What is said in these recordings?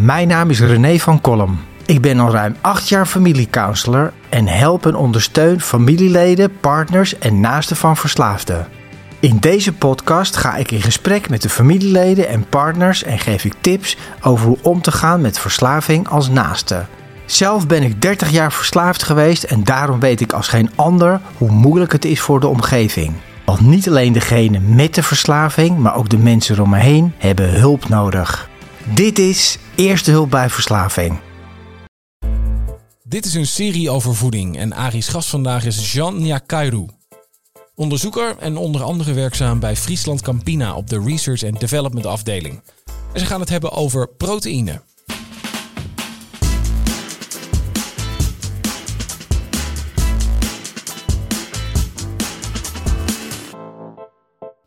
Mijn naam is René van Kolm. Ik ben al ruim acht jaar familiecounselor en help en ondersteun familieleden, partners en naasten van verslaafden. In deze podcast ga ik in gesprek met de familieleden en partners en geef ik tips over hoe om te gaan met verslaving als naaste. Zelf ben ik 30 jaar verslaafd geweest en daarom weet ik als geen ander hoe moeilijk het is voor de omgeving. Want niet alleen degene met de verslaving, maar ook de mensen om me heen hebben hulp nodig. Dit is Eerste Hulp bij Verslaving. Dit is een serie over voeding en Ari's gast vandaag is Jean Nyakairu. Onderzoeker en onder andere werkzaam bij Friesland Campina op de Research and Development afdeling. En ze gaan het hebben over proteïne.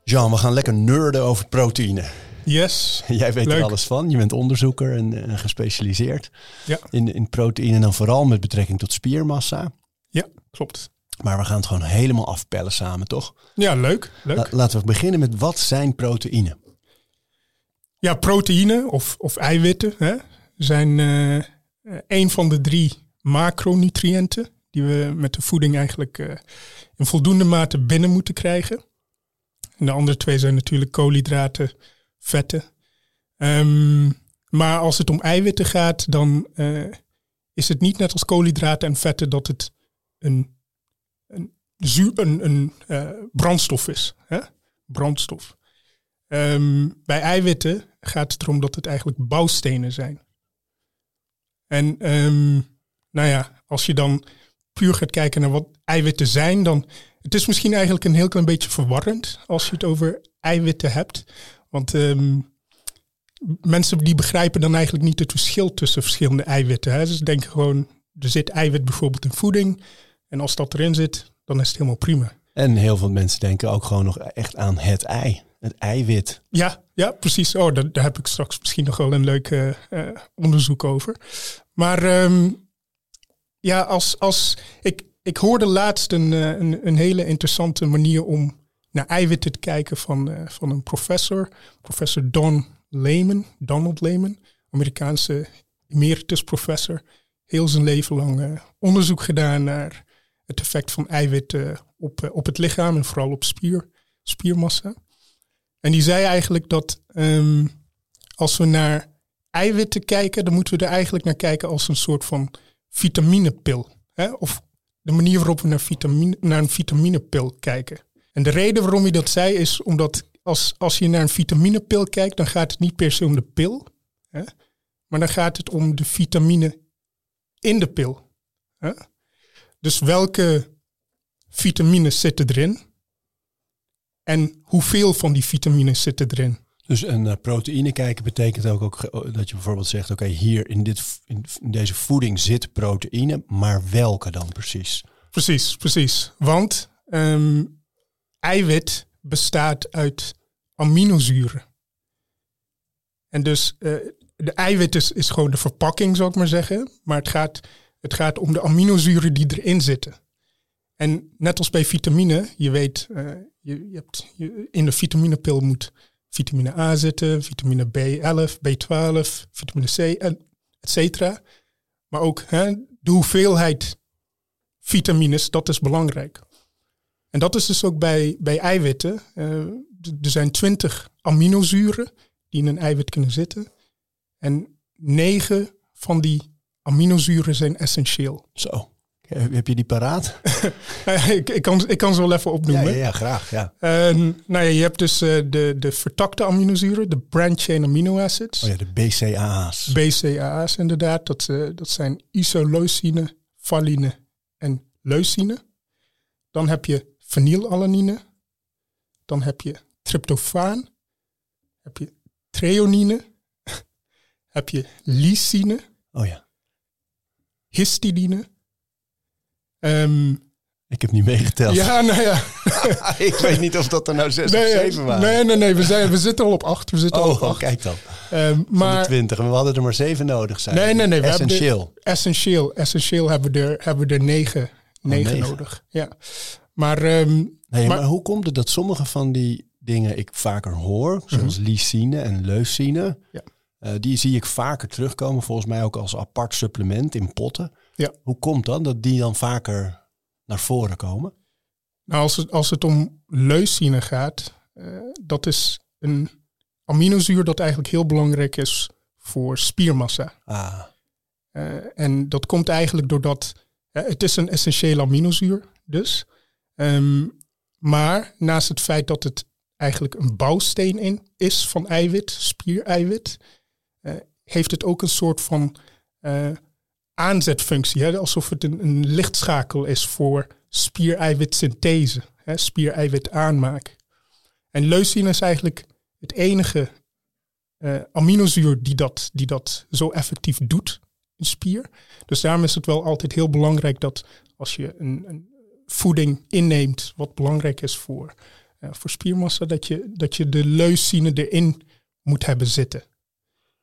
Jean, we gaan lekker nerden over proteïne. Yes. Jij weet Leuk. er alles van. Je bent onderzoeker en, en gespecialiseerd Ja. in, in proteïne. En dan vooral met betrekking tot spiermassa. Ja, klopt. Maar we gaan het gewoon helemaal afpellen samen, toch? Ja, leuk. leuk. La- laten we beginnen met wat zijn proteïne? Ja, proteïne of, of eiwitten hè, zijn eh, eh, een van de drie macronutriënten die we met de voeding eigenlijk eh, in voldoende mate binnen moeten krijgen. En de andere twee zijn natuurlijk koolhydraten, vetten. Ehm, maar als het om eiwitten gaat, dan eh, is het niet net als koolhydraten en vetten dat het een, een, een, een eh, brandstof is. Hè? Brandstof. Ehm, bij eiwitten gaat het erom dat het eigenlijk bouwstenen zijn. En ehm, nou ja, als je dan puur gaat kijken naar wat eiwitten zijn, dan het is misschien eigenlijk een heel klein beetje verwarrend als je het over eiwitten hebt. Want ehm, mensen die begrijpen dan eigenlijk niet het verschil tussen verschillende eiwitten. Hè. Ze denken gewoon, er zit eiwit bijvoorbeeld in voeding. En als dat erin zit, dan is het helemaal prima. En heel veel mensen denken ook gewoon nog echt aan het ei. Het eiwit. Ja, ja, precies. Oh, daar, daar heb ik straks misschien nog wel een leuk eh, eh, onderzoek over. Maar ehm, ja, als, als ik, ik hoorde laatst een, eh, een, een hele interessante manier om naar eiwitten te kijken van, eh, van een professor. Professor Don Lehman, Donald Lehman, Amerikaanse emeritus professor. Heel zijn leven lang eh, onderzoek gedaan naar het effect van eiwitten op, eh, op het lichaam en vooral op spier, spiermassa. En die zei eigenlijk dat ehm, als we naar eiwitten kijken, dan moeten we er eigenlijk naar kijken als een soort van vitaminepil. Hè? Of de manier waarop we naar, vitamine, naar een vitaminepil kijken. En de reden waarom hij dat zei is omdat als, als je naar een vitaminepil kijkt, dan gaat het niet per se om de pil. Hè? Maar dan gaat het om de vitamine in de pil. Hè? Dus welke vitamines zitten erin? En hoeveel van die vitamines zitten erin? Dus een eh, proteïne kijken betekent ook, ook ge- dat je bijvoorbeeld zegt... oké, hier in, dit, in deze voeding zit proteïne, maar welke dan precies? Precies, precies. Want ehm, eiwit bestaat uit aminozuren. En dus eh, de eiwit is, is gewoon de verpakking, zou ik maar zeggen. Maar het gaat, het gaat om de aminozuren die erin zitten. En net als bij vitamine, je weet, eh, je, je hebt, in de vitaminepil moet vitamine A zitten, vitamine B11, B12, vitamine C, et cetera. Maar ook hè, de hoeveelheid vitamines, dat is belangrijk. En dat is dus ook bij, bij eiwitten. Eh, er zijn twintig aminozuren die in een eiwit kunnen zitten. En negen van die aminozuren zijn essentieel. Zo, heb je die paraat? ik, ik, kan, ik kan ze wel even opnoemen. ja, ja, graag. Ja. Nou ja, je hebt dus eh, de, de vertakte aminozuren, de branched-chain amino acids. Oh ja, de BCAA's. BCAA's inderdaad. Dat, eh, dat zijn isoleucine, valine en leucine. Dan heb je fenylalanine. Dan heb je tryptofaan. Heb je treonine. heb je lysine, oh ja, histidine. Ehm, ik heb niet meegeteld. ja, nou ja. ik weet niet of dat er nou zes Nee, of zeven waren. nee, nee, nee. We, zijn, we zitten al op acht. We zitten al op Oh, oh, acht. kijk dan. De maar twintig. En we hadden er maar zeven nodig zijn. Nee, nee, nee. We hebben Essentieel. essentieel. Essentieel hebben we er, hebben we er negen, negen, negen. nodig. Ja. Maar ehm, Nee, maar, Maar- hoe komt het dat sommige van die dingen ik vaker hoor, zoals lysine en leucine, Ja. Uh, die zie ik vaker terugkomen, volgens mij ook als apart supplement in potten. Ja. Hoe komt dan dat die dan vaker naar voren komen? Nou, als het, als het om leucine gaat, uh, dat is een aminozuur dat eigenlijk heel belangrijk is voor spiermassa. Ah. Uh, en dat komt eigenlijk doordat het is een essentiële aminozuur, dus. Um, maar naast het feit dat het eigenlijk een bouwsteen in is van eiwit, spiereiwit, uh, heeft het ook een soort van uh, aanzetfunctie. Hè? Alsof het een, lichtschakel is voor spiereiwitsynthese, hè? spiereiwit aanmaak. En leucine is eigenlijk het enige uh, aminozuur die dat, die dat zo effectief doet in spier. Dus daarom is het wel altijd heel belangrijk dat als je een, een voeding inneemt, wat belangrijk is voor, uh, voor spiermassa, dat je, dat je de leucine erin moet hebben zitten.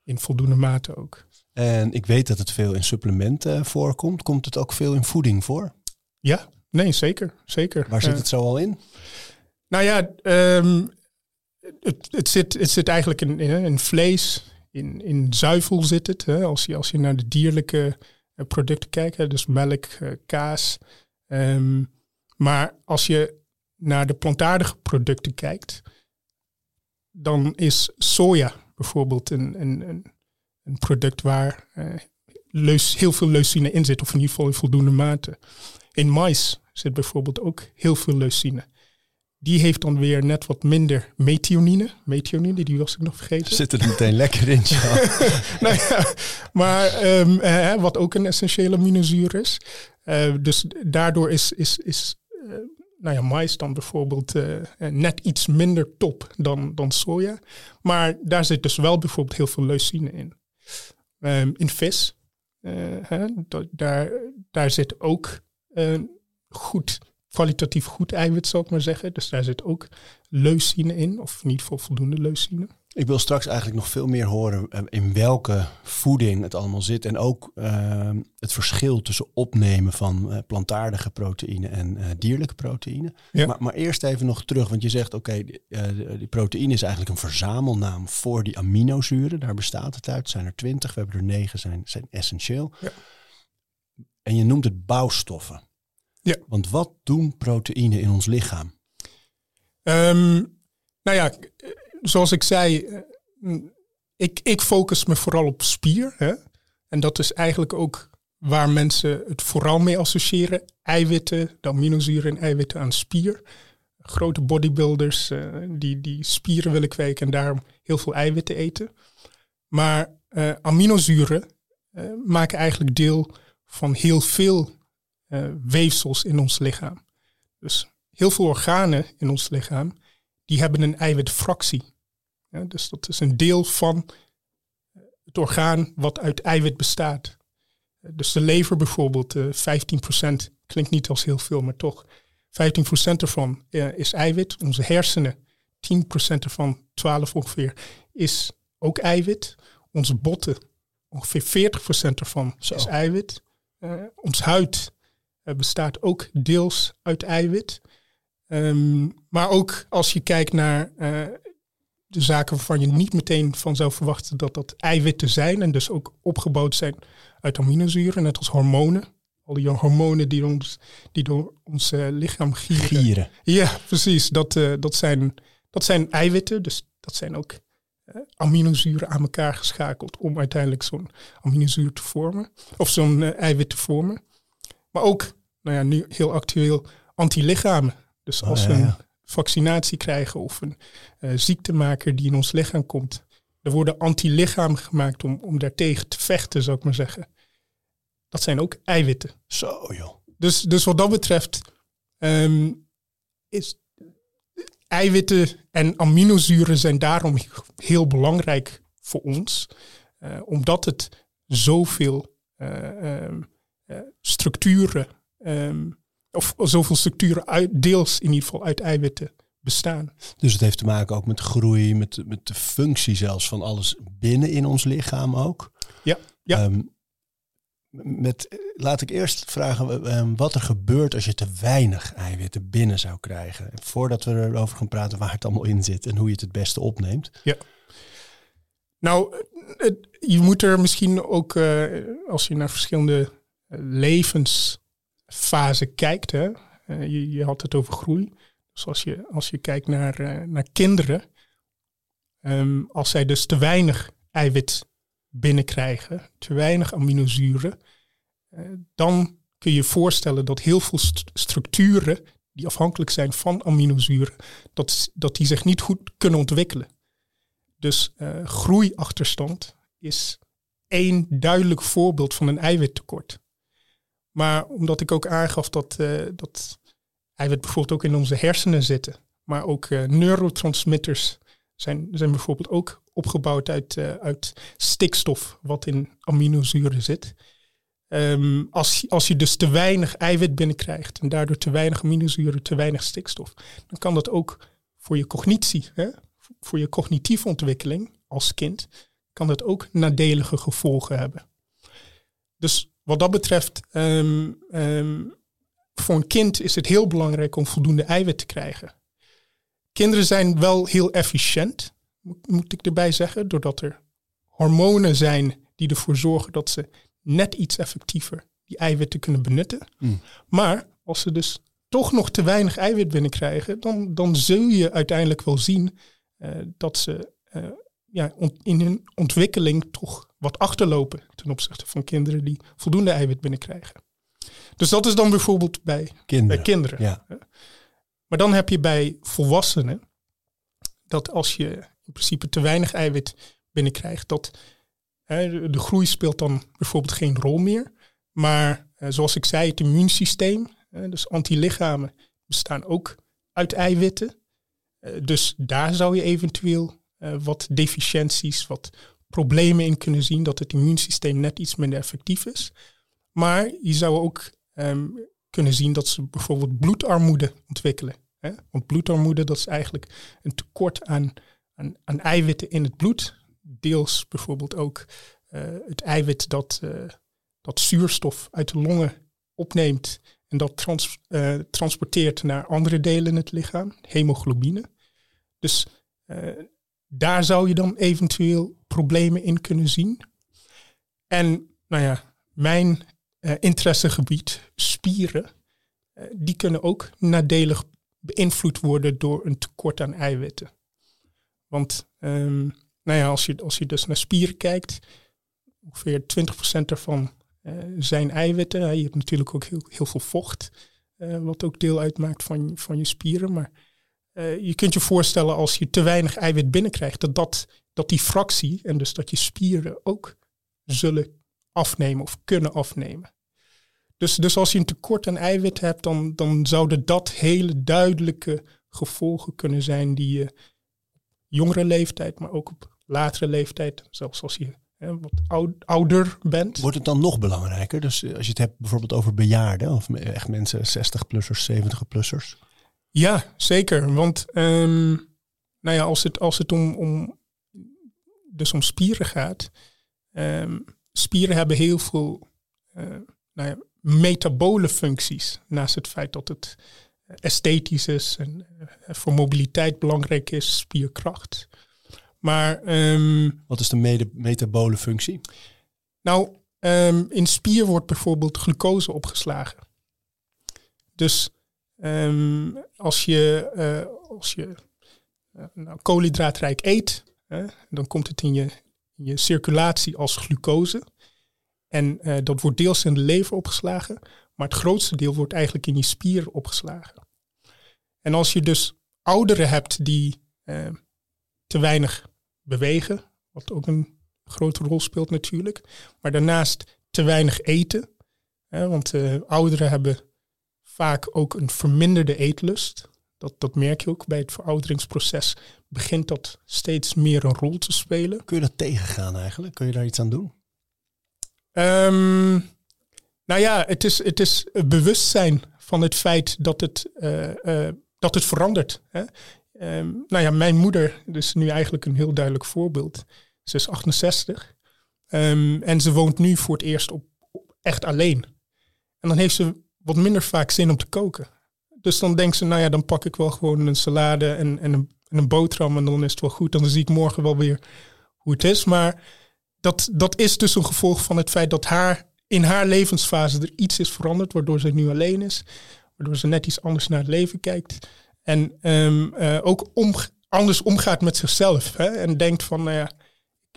In voldoende mate ook. En ik weet dat het veel in supplementen voorkomt. Komt het ook veel in voeding voor? Ja, nee, zeker. zeker. Waar zit het zo al in? Nou ja, um, het, het, zit, het zit eigenlijk in, in vlees, in, in zuivel zit het. Hè, als, je, als je naar de dierlijke producten kijkt, hè, dus melk, kaas. Um, maar als je naar de plantaardige producten kijkt, dan is soja bijvoorbeeld een, een, product waar uh, leus, heel veel leucine in zit, of in ieder geval in voldoende mate. In mais zit bijvoorbeeld ook heel veel leucine. Die heeft dan weer net wat minder methionine. Methionine, die was ik nog vergeten. Zit er meteen lekker in, nou ja, maar um, uh, wat ook een essentiële aminozuur is. Uh, dus daardoor is, is, is nou ja, mais dan bijvoorbeeld net iets minder top dan, dan soja. Maar daar zit dus wel bijvoorbeeld heel veel leucine in. Um, in vis, hè, daar, daar zit ook goed kwalitatief goed eiwit, zou ik maar zeggen. Dus daar zit ook leucine in, of ieder geval voldoende leucine. Ik wil straks eigenlijk nog veel meer horen in welke voeding het allemaal zit. En ook uh, het verschil tussen opnemen van uh, plantaardige proteïne en uh, dierlijke proteïne. Ja. Maar, maar, eerst even nog terug, want je zegt oké, okay, die, die, proteïne is eigenlijk een verzamelnaam voor die aminozuren. Daar bestaat het uit. Er zijn er twintig, we hebben er negen, zijn, zijn essentieel. Ja. En je noemt het bouwstoffen. Ja. Want wat doen proteïnen in ons lichaam? Um, nou ja, zoals ik zei, ik, ik focus me vooral op spier. Hè? En dat is eigenlijk ook waar mensen het vooral mee associëren. Eiwitten, de aminozuren en eiwitten aan spier. Grote bodybuilders uh, die, die spieren willen kweken en daarom heel veel eiwitten eten. Maar uh, aminozuren maken eigenlijk deel van heel veel weefsels in ons lichaam. Dus heel veel organen in ons lichaam, die hebben een eiwitfractie. Ja, dus dat is een deel van het orgaan wat uit eiwit bestaat. Dus de lever bijvoorbeeld, uh, 15% klinkt niet als heel veel, maar toch. 15% ervan uh, is eiwit. Onze hersenen, 10% ervan, 12 ongeveer, is ook eiwit. Onze botten, ongeveer 40% ervan Zo. is eiwit. Uh, ons huid bestaat ook deels uit eiwit. Um, maar ook als je kijkt naar uh, de zaken waarvan je niet meteen van zou verwachten dat dat eiwitten zijn en dus ook opgebouwd zijn uit aminozuren, net als hormonen. Al die hormonen die, ons, die door ons uh, lichaam gieren. Gieren. Ja, precies. Dat, uh, dat, zijn, dat zijn eiwitten, dus dat zijn ook aminozuren aan elkaar geschakeld om uiteindelijk zo'n aminozuur te vormen, of zo'n eiwit te vormen. Maar ook, nou ja, nu heel actueel, antilichamen. Dus als Oh, we ja, een vaccinatie krijgen of een uh, ziektemaker die in ons lichaam komt, er worden antilichamen gemaakt om, om daartegen te vechten, zou ik maar zeggen. Dat zijn ook eiwitten. Zo joh. Dus, dus wat dat betreft um, is eiwitten en aminozuren zijn daarom heel belangrijk voor ons, uh, omdat het zoveel uh, um, structuren um, of zoveel structuren uit, deels in ieder geval uit eiwitten bestaan. Dus het heeft te maken ook met groei, met, met de functie zelfs van alles binnen in ons lichaam ook. Ja, ja. Um, met, laat ik eerst vragen um, wat er gebeurt als je te weinig eiwitten binnen zou krijgen. Voordat we erover gaan praten waar het allemaal in zit en hoe je het het beste opneemt. Ja. Nou, je moet er misschien ook, als je naar verschillende levensfasen kijkt, hè, je, je, had het over groei. Dus als je, als je kijkt naar, naar kinderen, ehm, als zij dus te weinig eiwit binnenkrijgen, te weinig aminozuren, dan kun je je voorstellen dat heel veel structuren die afhankelijk zijn van aminozuren, dat, dat die zich niet goed kunnen ontwikkelen. Dus uh, groeiachterstand is één duidelijk voorbeeld van een eiwittekort. Maar omdat ik ook aangaf dat, uh, dat eiwit bijvoorbeeld ook in onze hersenen zitten, maar ook uh, neurotransmitters zijn, zijn bijvoorbeeld ook opgebouwd uit, uit stikstof, wat in aminozuren zit. Um, als, als je dus te weinig eiwit binnenkrijgt en daardoor te weinig aminozuren, te weinig stikstof, dan kan dat ook voor je cognitie, hè, voor je cognitieve ontwikkeling als kind, kan dat ook nadelige gevolgen hebben. Dus wat dat betreft, um, um, voor een kind is het heel belangrijk om voldoende eiwit te krijgen. Kinderen zijn wel heel efficiënt, moet ik erbij zeggen, doordat er hormonen zijn die ervoor zorgen dat ze net iets effectiever die eiwitten kunnen benutten. Mm. Maar als ze dus toch nog te weinig eiwit binnenkrijgen, dan, dan zul je uiteindelijk wel zien uh, dat ze uh, ja, in hun ontwikkeling toch wat achterlopen ten opzichte van kinderen die voldoende eiwit binnenkrijgen. Dus dat is dan bijvoorbeeld bij kinderen. Bij kinderen. Ja. Maar dan heb je bij volwassenen dat als je in principe te weinig eiwit binnenkrijgt, dat de groei speelt dan bijvoorbeeld geen rol meer. Maar eh, zoals ik zei, het immuunsysteem, dus antilichamen, bestaan ook uit eiwitten. Eh, dus daar zou je eventueel eh, wat deficiënties, wat problemen in kunnen zien, dat het immuunsysteem net iets minder effectief is. Maar je zou ook ehm, kunnen zien dat ze bijvoorbeeld bloedarmoede ontwikkelen. Hè? Want bloedarmoede, dat is eigenlijk een tekort aan, aan, eiwitten in het bloed deels bijvoorbeeld ook uh, het eiwit dat, uh, dat zuurstof uit de longen opneemt en dat trans, transporteert naar andere delen in het lichaam, hemoglobine. Dus daar zou je dan eventueel problemen in kunnen zien. En nou ja, mijn interessegebied, spieren, die kunnen ook nadelig beïnvloed worden door een tekort aan eiwitten. Want um, nou ja, als je, als je dus naar spieren kijkt, ongeveer 20% daarvan uh, zijn eiwitten. Je hebt natuurlijk ook heel, heel veel vocht, wat ook deel uitmaakt van, van je spieren. Maar uh, je kunt je voorstellen als je te weinig eiwit binnenkrijgt, dat, dat, dat die fractie en dus dat je spieren ook zullen afnemen of kunnen afnemen. Dus, dus als je een tekort aan eiwit hebt, dan, dan zouden dat hele duidelijke gevolgen kunnen zijn die je jongere leeftijd, maar ook op latere leeftijd, zelfs als je hè, wat ouder bent. Wordt het dan nog belangrijker? Dus eh, als je het hebt bijvoorbeeld over bejaarden of echt mensen 60-plussers, 70-plussers? Ja, zeker. Want um, nou ja, als het, als het om, om, dus om spieren gaat, um, spieren hebben heel veel uh, nou ja, metabole functies. Naast het feit dat het esthetisch is en uh, voor mobiliteit belangrijk is, spierkracht. Maar, ehm, Wat is de metabole functie? Nou, um, in spier wordt bijvoorbeeld glucose opgeslagen. Dus um, als je, uh, als je uh, nou, koolhydraatrijk eet, dan komt het in je, je circulatie als glucose. En uh, dat wordt deels in de lever opgeslagen, maar het grootste deel wordt eigenlijk in je spier opgeslagen. En als je dus ouderen hebt die te weinig bewegen, wat ook een grote rol speelt natuurlijk. Maar daarnaast te weinig eten, want ouderen hebben vaak ook een verminderde eetlust. Dat, dat merk je ook bij het verouderingsproces. Begint dat steeds meer een rol te spelen. Kun je dat tegengaan eigenlijk? Kun je daar iets aan doen? Um, nou ja, het is, het is bewustzijn van het feit dat het, uh, uh, dat het verandert. Hè? Um, nou ja, mijn moeder, dus nu eigenlijk een heel duidelijk voorbeeld. Ze is 68 um, ehm, en ze woont nu voor het eerst op, echt alleen. En dan heeft ze wat minder vaak zin om te koken. Dus dan denkt ze, nou ja, dan pak ik wel gewoon een salade en, en, een, en een boterham en dan is het wel goed. Dan zie ik morgen wel weer hoe het is. Maar dat, dat is dus een gevolg van het feit dat haar in haar levensfase er iets is veranderd, waardoor ze nu alleen is. Waardoor ze net iets anders naar het leven kijkt. En um, uh, ook anders omgaat met zichzelf. Hè? En denkt van, nou ja,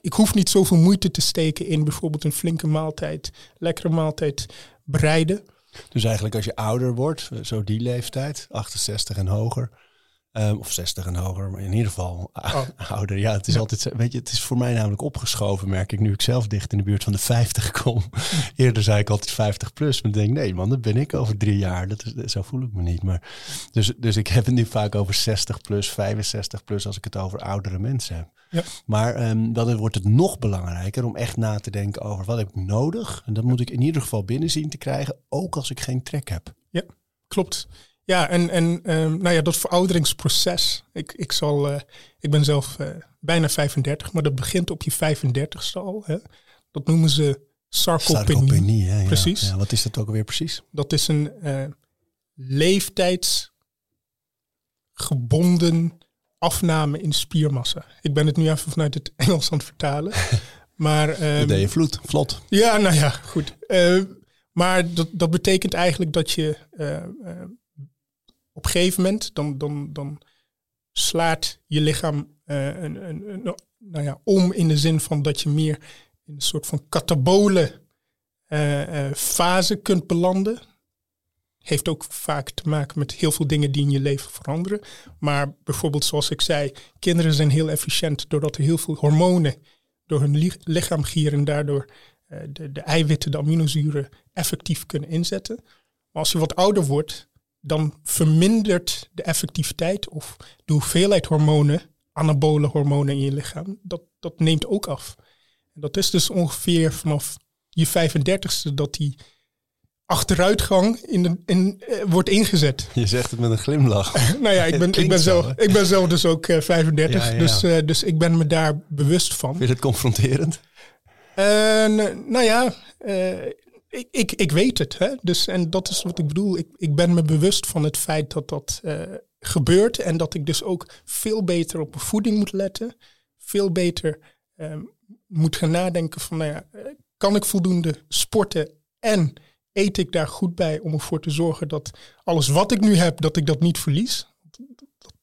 ik hoef niet zoveel moeite te steken in bijvoorbeeld een flinke maaltijd, lekkere maaltijd bereiden. Dus eigenlijk als je ouder wordt, zo die leeftijd, 68 en hoger, Um, of 60 en hoger, maar in ieder geval oh. ouder. Ja, het is altijd, weet je, het is voor mij namelijk opgeschoven, merk ik nu ik zelf dicht in de buurt van de 50 kom. Eerder zei ik altijd 50 plus, maar ik denk nee man, dat ben ik over drie jaar. Dat is, zo voel ik me niet. Maar, dus, dus ik heb het nu vaak over 60 plus, 65 plus als ik het over oudere mensen heb. Ja. Maar um, dan wordt het nog belangrijker om echt na te denken over wat heb ik nodig. En dat moet ik in ieder geval binnen zien te krijgen, ook als ik geen trek heb. Ja, klopt. Ja, en, en um, nou ja, dat verouderingsproces. Ik, ik, zal, uh, ik ben zelf uh, bijna 35, maar dat begint op je 35ste al. Hè. Dat noemen ze sarcopenie. sarcopenie hè, precies. Ja, wat is dat ook alweer precies? Dat is een uh, leeftijdsgebonden afname in spiermassa. Ik ben het nu even vanuit het Engels aan het vertalen. maar, um, deed je vloed, vlot. Ja, nou ja, goed. maar dat, dat betekent eigenlijk dat je op een gegeven moment dan, dan, dan slaat je lichaam uh, een, een, nou ja, om in de zin van dat je meer in een soort van katabole uh, uh, fase kunt belanden. Heeft ook vaak te maken met heel veel dingen die in je leven veranderen. Maar bijvoorbeeld zoals ik zei, kinderen zijn heel efficiënt doordat er heel veel hormonen door hun lichaam gieren en daardoor de, de eiwitten, de aminozuren effectief kunnen inzetten. Maar als je wat ouder wordt, dan vermindert de effectiviteit of de hoeveelheid hormonen, anabole hormonen in je lichaam, dat, dat neemt ook af. En dat is dus ongeveer vanaf je 35ste dat die achteruitgang in de, in, eh, wordt ingezet. Je zegt het met een glimlach. nou ja, ik ben, ik ben, zelf, ik ben zelf dus ook 35, eh, Dus, uh, dus ik ben me daar bewust van. Vind je het confronterend? nou ja, ik, ik, ik weet het. Hè? Dus, en dat is wat ik bedoel. Ik, ik ben me bewust van het feit dat dat uh, gebeurt. En dat ik dus ook veel beter op mijn voeding moet letten. Veel beter uh, moet gaan nadenken van, nou ja, eh, kan ik voldoende sporten en eet ik daar goed bij om ervoor te zorgen dat alles wat ik nu heb, dat ik dat niet verlies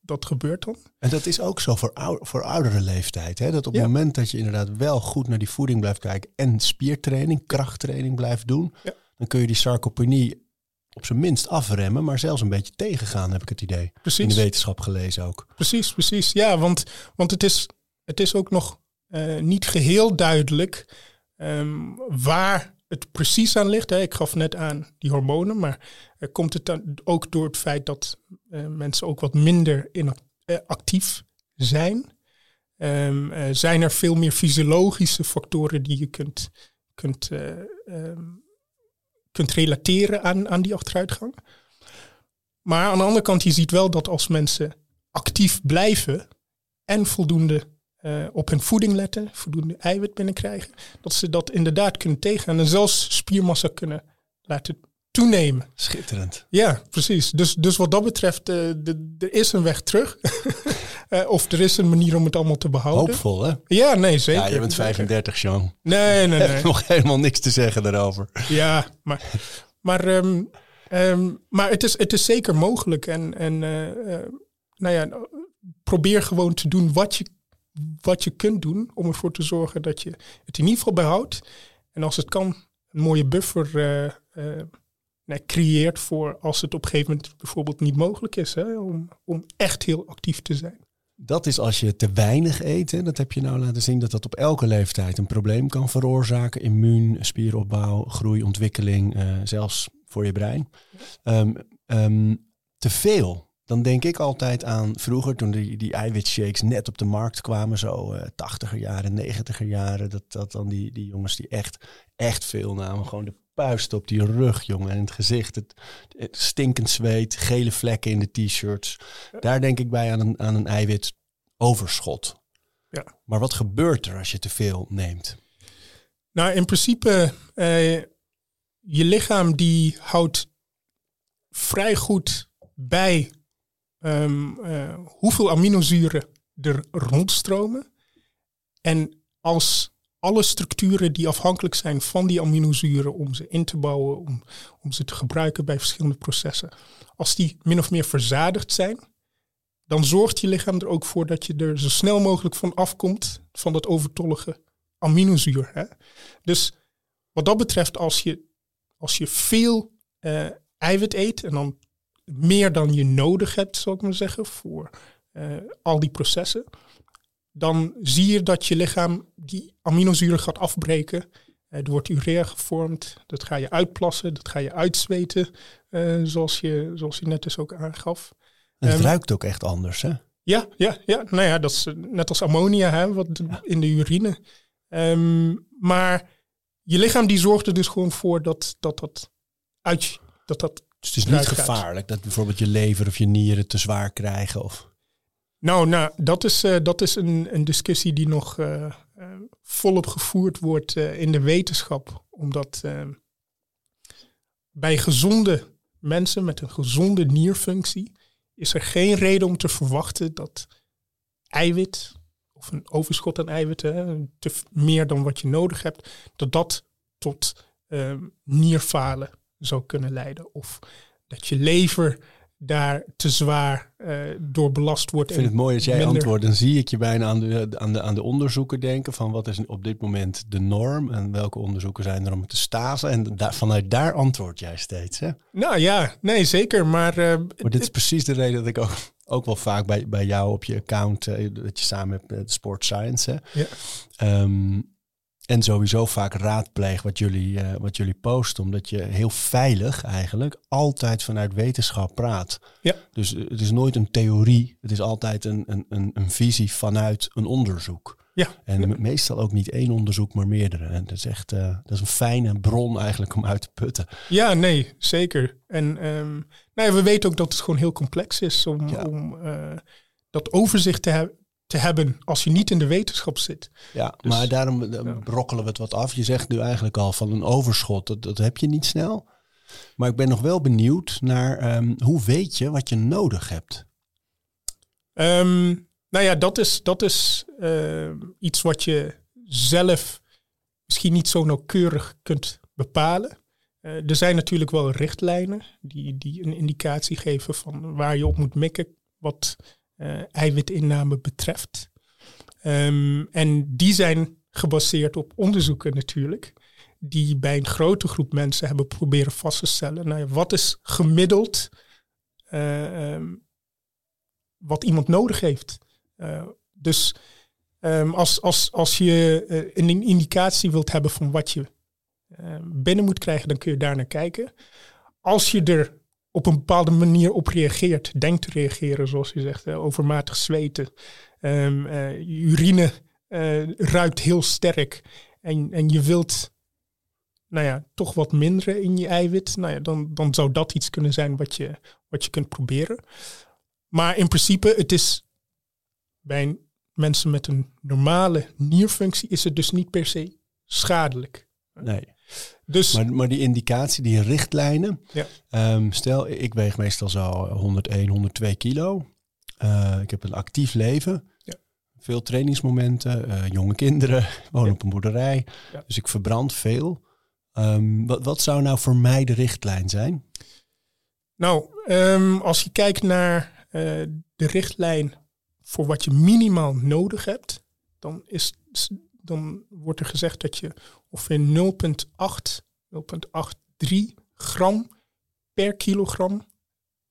dat gebeurt dan. En dat is ook zo voor, voor oudere leeftijd. Hè? Dat op het moment dat je inderdaad wel goed naar die voeding blijft kijken en spiertraining, krachttraining blijft doen, ja. dan kun je die sarcopenie op zijn minst afremmen, maar zelfs een beetje tegengaan, heb ik het idee. Precies. In de wetenschap gelezen ook. Precies, precies. Ja, want, want het, is, het is ook nog uh, niet geheel duidelijk um, waar het precies aan ligt. Hè. Ik gaf net aan die hormonen, maar komt het dan ook door het feit dat uh, mensen ook wat minder in, uh, actief zijn? Um, zijn er veel meer fysiologische factoren die je kunt, kunt, um, kunt relateren aan, aan die achteruitgang? Maar aan de andere kant, je ziet wel dat als mensen actief blijven en voldoende uh, op hun voeding letten, voldoende eiwit binnenkrijgen, dat ze dat inderdaad kunnen tegengaan en zelfs spiermassa kunnen laten toenemen. Schitterend. Ja, precies. Dus, dus wat dat betreft, uh, er is een weg terug. uh, of er is een manier om het allemaal te behouden. Hoopvol, hè? Ja, nee, zeker. Ja, je bent 35, Jean. Nee, nee, nee. nog helemaal niks te zeggen daarover. Ja, maar, maar, um, um, maar het, is, het is zeker mogelijk. En, en nou ja, probeer gewoon te doen wat je wat je kunt doen om ervoor te zorgen dat je het in ieder geval behoudt. En als het kan, een mooie buffer uh, uh, creëert voor als het op een gegeven moment bijvoorbeeld niet mogelijk is hè, om, om echt heel actief te zijn. Dat is als je te weinig eet. Hè. Dat heb je nou laten zien dat dat op elke leeftijd een probleem kan veroorzaken. Immuun, spieropbouw, groei, ontwikkeling, uh, zelfs voor je brein. Um, um, te veel dan denk ik altijd aan vroeger toen die, die eiwitshakes net op de markt kwamen, zo uh, 80er jaren, 90er jaren, dat, dat dan die, die jongens die echt, echt veel namen, gewoon de puist op die rug, jongen, en het gezicht, het, het stinkend zweet, gele vlekken in de t-shirts. Daar denk ik bij aan een, aan een eiwitoverschot. Ja. Maar wat gebeurt er als je te veel neemt? Nou, in principe, uh, je lichaam die houdt vrij goed bij um, uh, hoeveel aminozuren er rondstromen. En als alle structuren die afhankelijk zijn van die aminozuren om ze in te bouwen, om, om ze te gebruiken bij verschillende processen, als die min of meer verzadigd zijn, dan zorgt je lichaam er ook voor dat je er zo snel mogelijk van afkomt van dat overtollige aminozuur. Hè? Dus wat dat betreft, als je, als je veel uh, eiwit eet en dan meer dan je nodig hebt, zal ik maar zeggen, voor uh, al die processen, dan zie je dat je lichaam die aminozuren gaat afbreken. Uh, er wordt urea gevormd, dat ga je uitplassen, dat ga je uitzweten, zoals, je, zoals je net dus ook aangaf. En het um, ruikt ook echt anders, hè? Ja, ja, ja. Nou ja, dat is net als ammonia, hè, wat in de urine. Um, maar je lichaam die zorgt er dus gewoon voor dat dat, dat uit dat dat. Dus het is niet gevaarlijk dat bijvoorbeeld je lever of je nieren te zwaar krijgen? Of... Nou, nou dat is, uh, dat is een, een discussie die nog uh, uh, volop gevoerd wordt in de wetenschap. Omdat bij gezonde mensen met een gezonde nierfunctie is er geen reden om te verwachten dat eiwit of een overschot aan eiwitten, te meer dan wat je nodig hebt, dat dat tot nierfalen zou kunnen leiden. Of dat je lever daar te zwaar uh, door belast wordt. Ik vind het mooi als jij minder... antwoordt. Dan zie ik je bijna aan de, aan, de, aan de onderzoeken denken van wat is op dit moment de norm en welke onderzoeken zijn er om te staven. En vanuit daar antwoord jij steeds. Hè? Nou ja, nee zeker. Maar, uh, maar dit is precies de reden dat ik ook, ook wel vaak bij, bij jou op je account, uh, dat je samen hebt met Sport Science. Hè? Ja. Um, en sowieso vaak raadpleeg wat jullie, uh, wat jullie posten. Omdat je heel veilig eigenlijk altijd vanuit wetenschap praat. Ja. Dus eh, het is nooit een theorie. Het is altijd een, een, een, een visie vanuit een onderzoek. Ja. En meestal ook niet één onderzoek, maar meerdere. En dat is echt uh, dat is een fijne bron eigenlijk om uit te putten. Ja, nee, zeker. En um, nou ja, we weten ook dat het gewoon heel complex is om, ja. om dat overzicht te hebben te hebben als je niet in de wetenschap zit. Ja, dus, maar daarom ja. brokkelen we het wat af. Je zegt nu eigenlijk al van een overschot, dat, dat heb je niet snel. Maar ik ben nog wel benieuwd naar um, hoe weet je wat je nodig hebt? Um, nou ja, dat is, dat is uh, iets wat je zelf misschien niet zo nauwkeurig kunt bepalen. Uh, er zijn natuurlijk wel richtlijnen die, die een indicatie geven van waar je op moet mikken, wat eiwitinname betreft. Um, en die zijn gebaseerd op onderzoeken natuurlijk, die bij een grote groep mensen hebben proberen vast te stellen. Nou wat is gemiddeld uh, um, wat iemand nodig heeft? Uh, dus um, als, als, als je een indicatie wilt hebben van wat je binnen moet krijgen, dan kun je daar naar kijken. Als je er op een bepaalde manier op reageert, denkt te reageren, zoals je zegt, overmatig zweten. Um, uh, urine uh, ruikt heel sterk en, en je wilt nou ja, toch wat minderen in je eiwit, nou ja, dan, dan zou dat iets kunnen zijn wat je, wat je kunt proberen. Maar in principe, het is bij mensen met een normale nierfunctie, is het dus niet per se schadelijk. Nee. Dus, maar, maar die indicatie, die richtlijnen. Ja. Um, stel, ik weeg meestal zo 101, 102 kilo. Uh, ik heb een actief leven. Ja. Veel trainingsmomenten, uh, jonge kinderen, woon ja. op een boerderij. Dus ik verbrand veel. Um, wat, wat zou nou voor mij de richtlijn zijn? Nou, um, als je kijkt naar uh, de richtlijn voor wat je minimaal nodig hebt, dan is dan wordt er gezegd dat je ongeveer 0,8, 0,83 gram per kilogram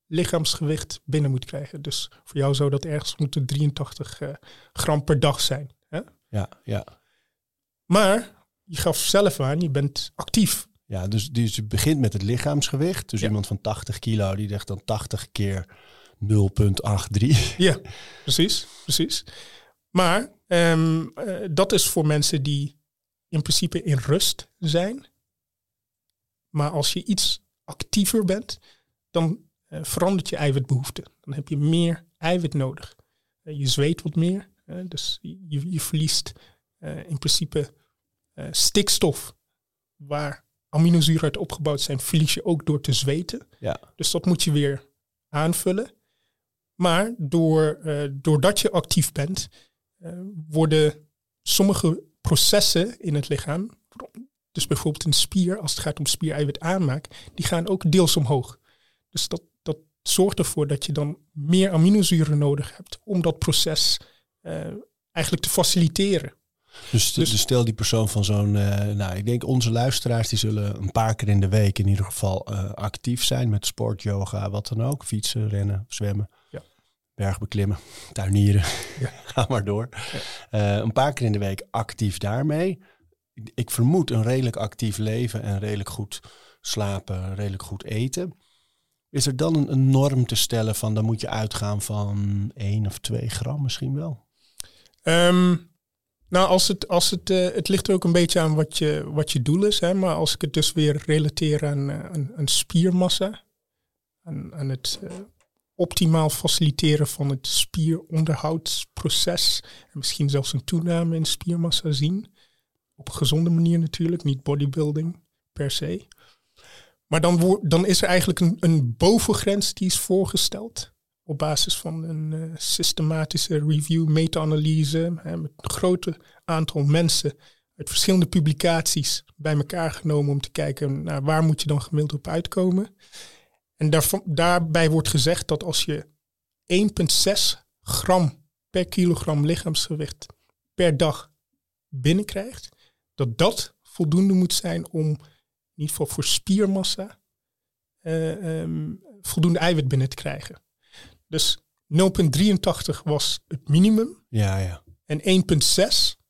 lichaamsgewicht binnen moet krijgen. Dus voor jou zou dat ergens moeten 83 uh, gram per dag zijn. Hè? Ja, ja. Maar je gaf zelf aan, je bent actief. Ja, dus, dus je begint met het lichaamsgewicht. Dus iemand van 80 kilo, die zegt dan 80 keer 0,83. Ja, precies, precies. Maar um, uh, dat is voor mensen die in principe in rust zijn. Maar als je iets actiever bent, dan uh, verandert je eiwitbehoefte. Dan heb je meer eiwit nodig. Uh, je zweet wat meer, dus je, je verliest in principe stikstof. Waar aminozuren uit opgebouwd zijn, verlies je ook door te zweten. Ja. Dus dat moet je weer aanvullen. Maar door, doordat je actief bent, worden sommige processen in het lichaam, dus bijvoorbeeld een spier, als het gaat om spiereiwit aanmaak, die gaan ook deels omhoog. Dus dat, dat zorgt ervoor dat je dan meer aminozuren nodig hebt om dat proces uh, eigenlijk te faciliteren. Dus, dus, dus, stel die persoon van zo'n, uh, nou ik denk onze luisteraars die zullen een paar keer in de week in ieder geval uh, actief zijn met sport, yoga, wat dan ook. Fietsen, rennen, zwemmen. Bergbeklimmen, tuinieren, ja. ga maar door. Ja. Uh, een paar keer in de week actief daarmee. Ik, ik vermoed een redelijk actief leven en redelijk goed slapen, redelijk goed eten. Is er dan een, een norm te stellen van dan moet je uitgaan van 1 of 2 gram misschien wel? Um, nou, als het, als het, uh, het ligt er ook een beetje aan wat je, wat je doel is. Hè? Maar als ik het dus weer relateer aan, aan, aan, spiermassa, aan, aan het uh, optimaal faciliteren van het spieronderhoudsproces, en misschien zelfs een toename in spiermassa zien, op een gezonde manier natuurlijk, niet bodybuilding per se. Maar dan, dan is er eigenlijk een, een bovengrens die is voorgesteld op basis van een uh, systematische review, meta-analyse, met een groot aantal mensen uit verschillende publicaties bij elkaar genomen om te kijken naar waar moet je dan gemiddeld op uitkomen. En daar, daarbij wordt gezegd dat als je 1,6 gram per kilogram lichaamsgewicht per dag binnenkrijgt, dat dat voldoende moet zijn om in ieder geval voor spiermassa uh, um, voldoende eiwit binnen te krijgen. Dus 0,83 was het minimum. Ja, ja. En 1,6,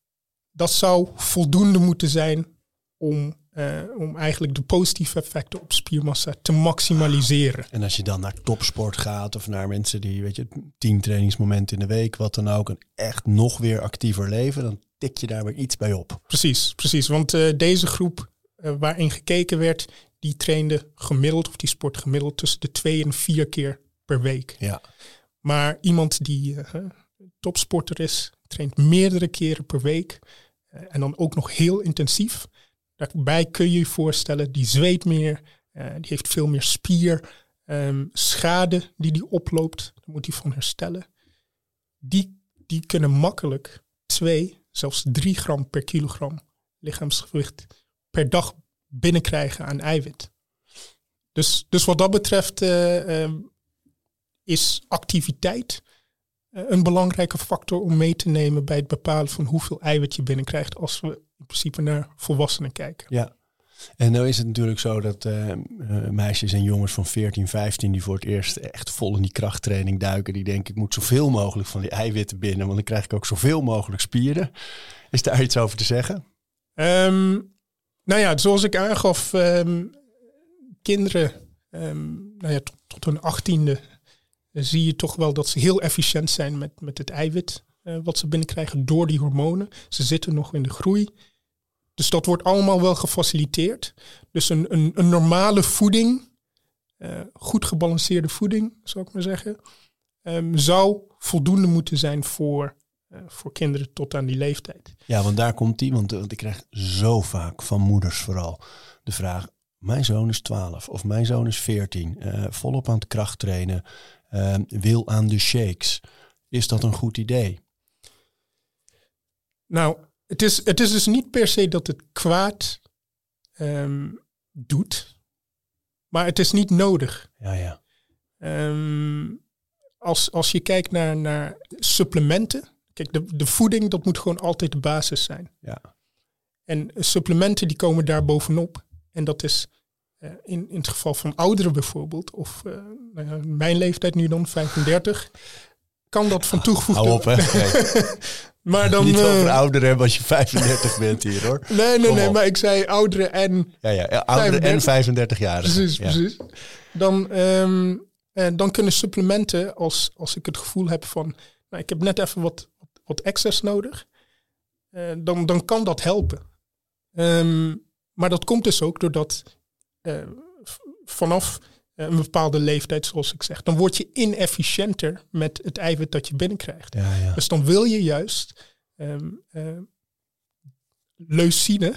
dat zou voldoende moeten zijn om, uh, om eigenlijk de positieve effecten op spiermassa te maximaliseren. En als je dan naar topsport gaat of naar mensen die, weet je, tien trainingsmomenten in de week, wat dan ook, een echt nog weer actiever leven, dan tik je daar weer iets bij op. Precies, precies. Want uh, deze groep uh, waarin gekeken werd, die trainde gemiddeld, of die sport gemiddeld tussen de twee en vier keer per week. Ja. Maar iemand die topsporter is, traint meerdere keren per week en dan ook nog heel intensief. Daarbij kun je je voorstellen, die zweet meer, uh, die heeft veel meer spier, um, schade die die oploopt, daar moet hij van herstellen. Die, die kunnen makkelijk 2, zelfs 3 gram per kilogram lichaamsgewicht per dag binnenkrijgen aan eiwit. Dus, dus wat dat betreft uh, is activiteit eh, een belangrijke factor om mee te nemen bij het bepalen van hoeveel eiwit je binnenkrijgt als we in principe naar volwassenen kijken. Ja. En nou is het natuurlijk zo dat uh, meisjes en jongens van 14, 15 die voor het eerst echt vol in die krachttraining duiken, die denken ik moet zoveel mogelijk van die eiwitten binnen, want dan krijg ik ook zoveel mogelijk spieren. Is daar iets over te zeggen? Um, nou ja, zoals ik aangaf, um, kinderen um, nou ja, tot, tot hun achttiende zie je toch wel dat ze heel efficiënt zijn met, met het eiwit uh, wat ze binnenkrijgen door die hormonen. Ze zitten nog in de groei. Dus dat wordt allemaal wel gefaciliteerd. Dus een, een, een normale voeding, uh, goed gebalanceerde voeding, zou ik maar zeggen, um, zou voldoende moeten zijn voor, uh, voor kinderen tot aan die leeftijd. Ja, want daar komt die, want, ik krijg zo vaak van moeders vooral de vraag, mijn zoon is 12 of mijn zoon is 14, volop aan het kracht trainen uh, wil aan de shakes. Is dat een goed idee? Nou, het is, het is dus niet per se dat het kwaad um, doet, maar het is niet nodig. Ja, ja. Um, als, als je kijkt naar, naar supplementen, kijk, de, de voeding, dat moet gewoon altijd de basis zijn. Ja. En supplementen die komen daar bovenop. En dat is uh, in, in het geval van ouderen bijvoorbeeld, of uh, nou mijn leeftijd nu dan, 35, kan dat van toegevoegde... Hou op, hè. maar dan, Niet over uh, ouderen hebben als je 35 bent hier, hoor. Nee, nee, nee, maar ik zei ouderen en... Ja, ja, ja ouderen 35. en 35 jaar. Precies, ja. precies. Dan, um, dan kunnen supplementen, als, als ik het gevoel heb van... Nou, ik heb net even wat, wat, excess nodig, dan, dan kan dat helpen. Um, maar dat komt dus ook doordat uh, vanaf een bepaalde leeftijd, zoals ik zeg, dan word je inefficiënter met het eiwit dat je binnenkrijgt. Ja, ja. Dus dan wil je juist um, uh, leucine,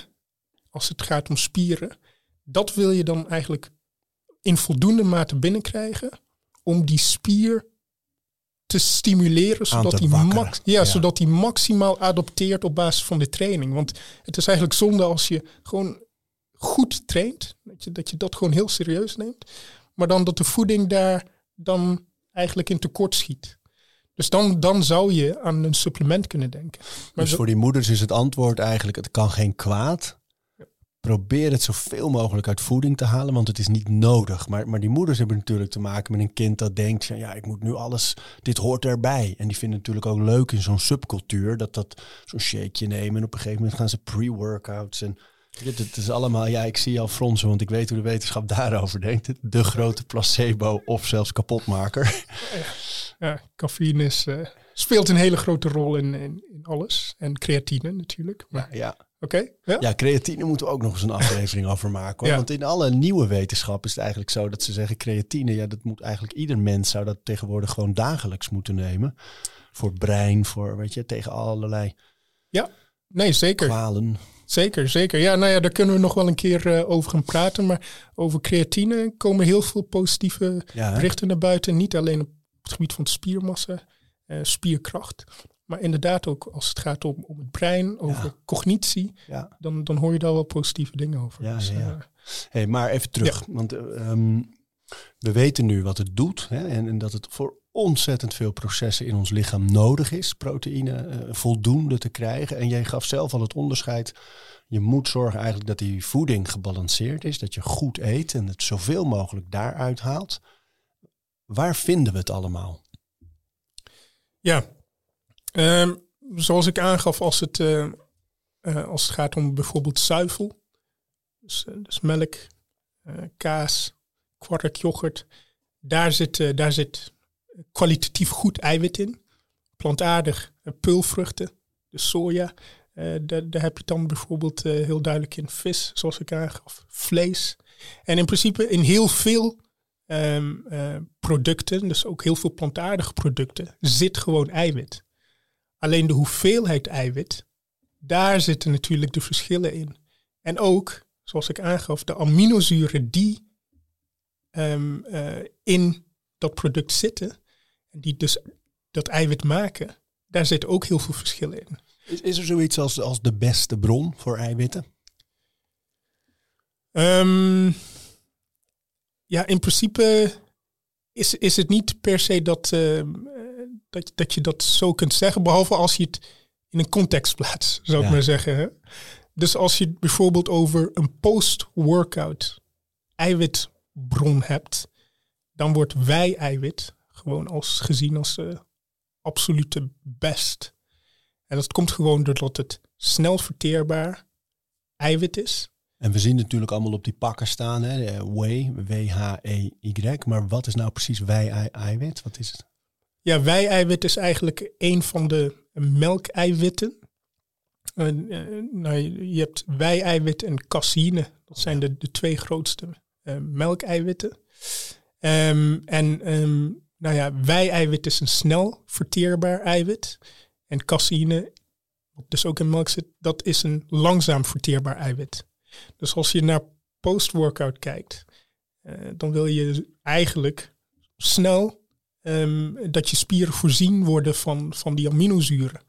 als het gaat om spieren, dat wil je dan eigenlijk in voldoende mate binnenkrijgen om die spier te stimuleren, zodat, hij, max, ja, ja. zodat hij maximaal adopteert op basis van de training. Want het is eigenlijk zonde als je gewoon goed traint, dat je dat, je dat gewoon heel serieus neemt, maar dan dat de voeding daar dan eigenlijk in tekort schiet. Dus dan, dan zou je aan een supplement kunnen denken. Maar Dus voor die moeders is het antwoord eigenlijk, het kan geen kwaad. Probeer het zoveel mogelijk uit voeding te halen, want het is niet nodig. Maar, maar die moeders hebben natuurlijk te maken met een kind dat denkt, van, ja, ik moet nu alles, dit hoort erbij. En die vinden het natuurlijk ook leuk in zo'n subcultuur, dat dat zo'n shakeje nemen. En op een gegeven moment gaan ze pre-workouts en het is allemaal, ja, ik zie al fronsen, want ik weet hoe de wetenschap daarover denkt. De grote placebo of zelfs kapotmaker. ja, cafeïne is, eh, speelt een hele grote rol in, in, in alles. En creatine natuurlijk. Maar, Ja, Oké, ja? Ja, creatine moeten we ook nog eens een aflevering over maken. Hoor. Ja. Want in alle nieuwe wetenschap is het eigenlijk zo dat ze zeggen creatine, ja, dat moet eigenlijk ieder mens zou dat tegenwoordig gewoon dagelijks moeten nemen. Voor brein, voor, weet je, tegen allerlei Nee, zeker. kwalen. Zeker, zeker. Ja, nou ja, daar kunnen we nog wel een keer eh, over gaan praten. Maar over creatine komen heel veel positieve Ja, berichten naar buiten. Niet alleen op het gebied van spiermassa, eh, spierkracht. Maar inderdaad ook als het gaat om, om het brein, over Ja. cognitie. ja. Dan, dan hoor je daar wel positieve dingen over. Ja, Dus, eh, Hey, maar even terug, want eh, ehm, we weten nu wat het doet hè, en, en dat het voor ontzettend veel processen in ons lichaam nodig is, proteïne eh, voldoende te krijgen. En jij gaf zelf al het onderscheid. Je moet zorgen eigenlijk dat die voeding gebalanceerd is, dat je goed eet en het zoveel mogelijk daaruit haalt. Waar vinden we het allemaal? Ja, Ehm, zoals ik aangaf, als het, eh, eh, als het gaat om bijvoorbeeld zuivel, dus, dus melk, kaas, kwark, yoghurt, daar zit, daar zit kwalitatief goed eiwit in. Plantaardig, eh, peulvruchten, dus soja, eh, daar, heb je dan bijvoorbeeld eh, heel duidelijk in vis, zoals ik aangaf, vlees. En in principe in heel veel ehm, eh, producten, dus ook heel veel plantaardige producten, zit gewoon eiwit. Alleen de hoeveelheid eiwit, daar zitten natuurlijk de verschillen in. En ook, zoals ik aangaf, de aminozuren die ehm, eh, in dat product zitten, en die dus dat eiwit maken, daar zitten ook heel veel verschillen in. Is, is er zoiets als, als de beste bron voor eiwitten? Ehm, ja, in principe is, is het niet per se dat, ehm, eh, dat, dat je dat zo kunt zeggen, behalve als je het in een context plaatst, zou ik maar zeggen. Hè? Dus als je het bijvoorbeeld over een post-workout eiwitbron hebt, dan wordt wij-eiwit gewoon als, gezien als de absolute best. En dat komt gewoon doordat het snel verteerbaar eiwit is. En we zien natuurlijk allemaal op die pakken staan, hè, de whey, W-H-E-Y. Maar wat is nou precies whey-eiwit? Wat is het? Ja, wij-eiwit is eigenlijk een van de melkeiwitten. En, eh, nou, je hebt wij-eiwit en caseïne. Dat zijn de, de twee grootste eh, melkeiwitten. Ehm, en ehm, nou ja, wij-eiwit is een snel verteerbaar eiwit. En caseïne, wat dus ook in melk zit, dat is een langzaam verteerbaar eiwit. Dus als je naar post-workout kijkt, eh, dan wil je eigenlijk snel ehm, dat je spieren voorzien worden van, van die aminozuren.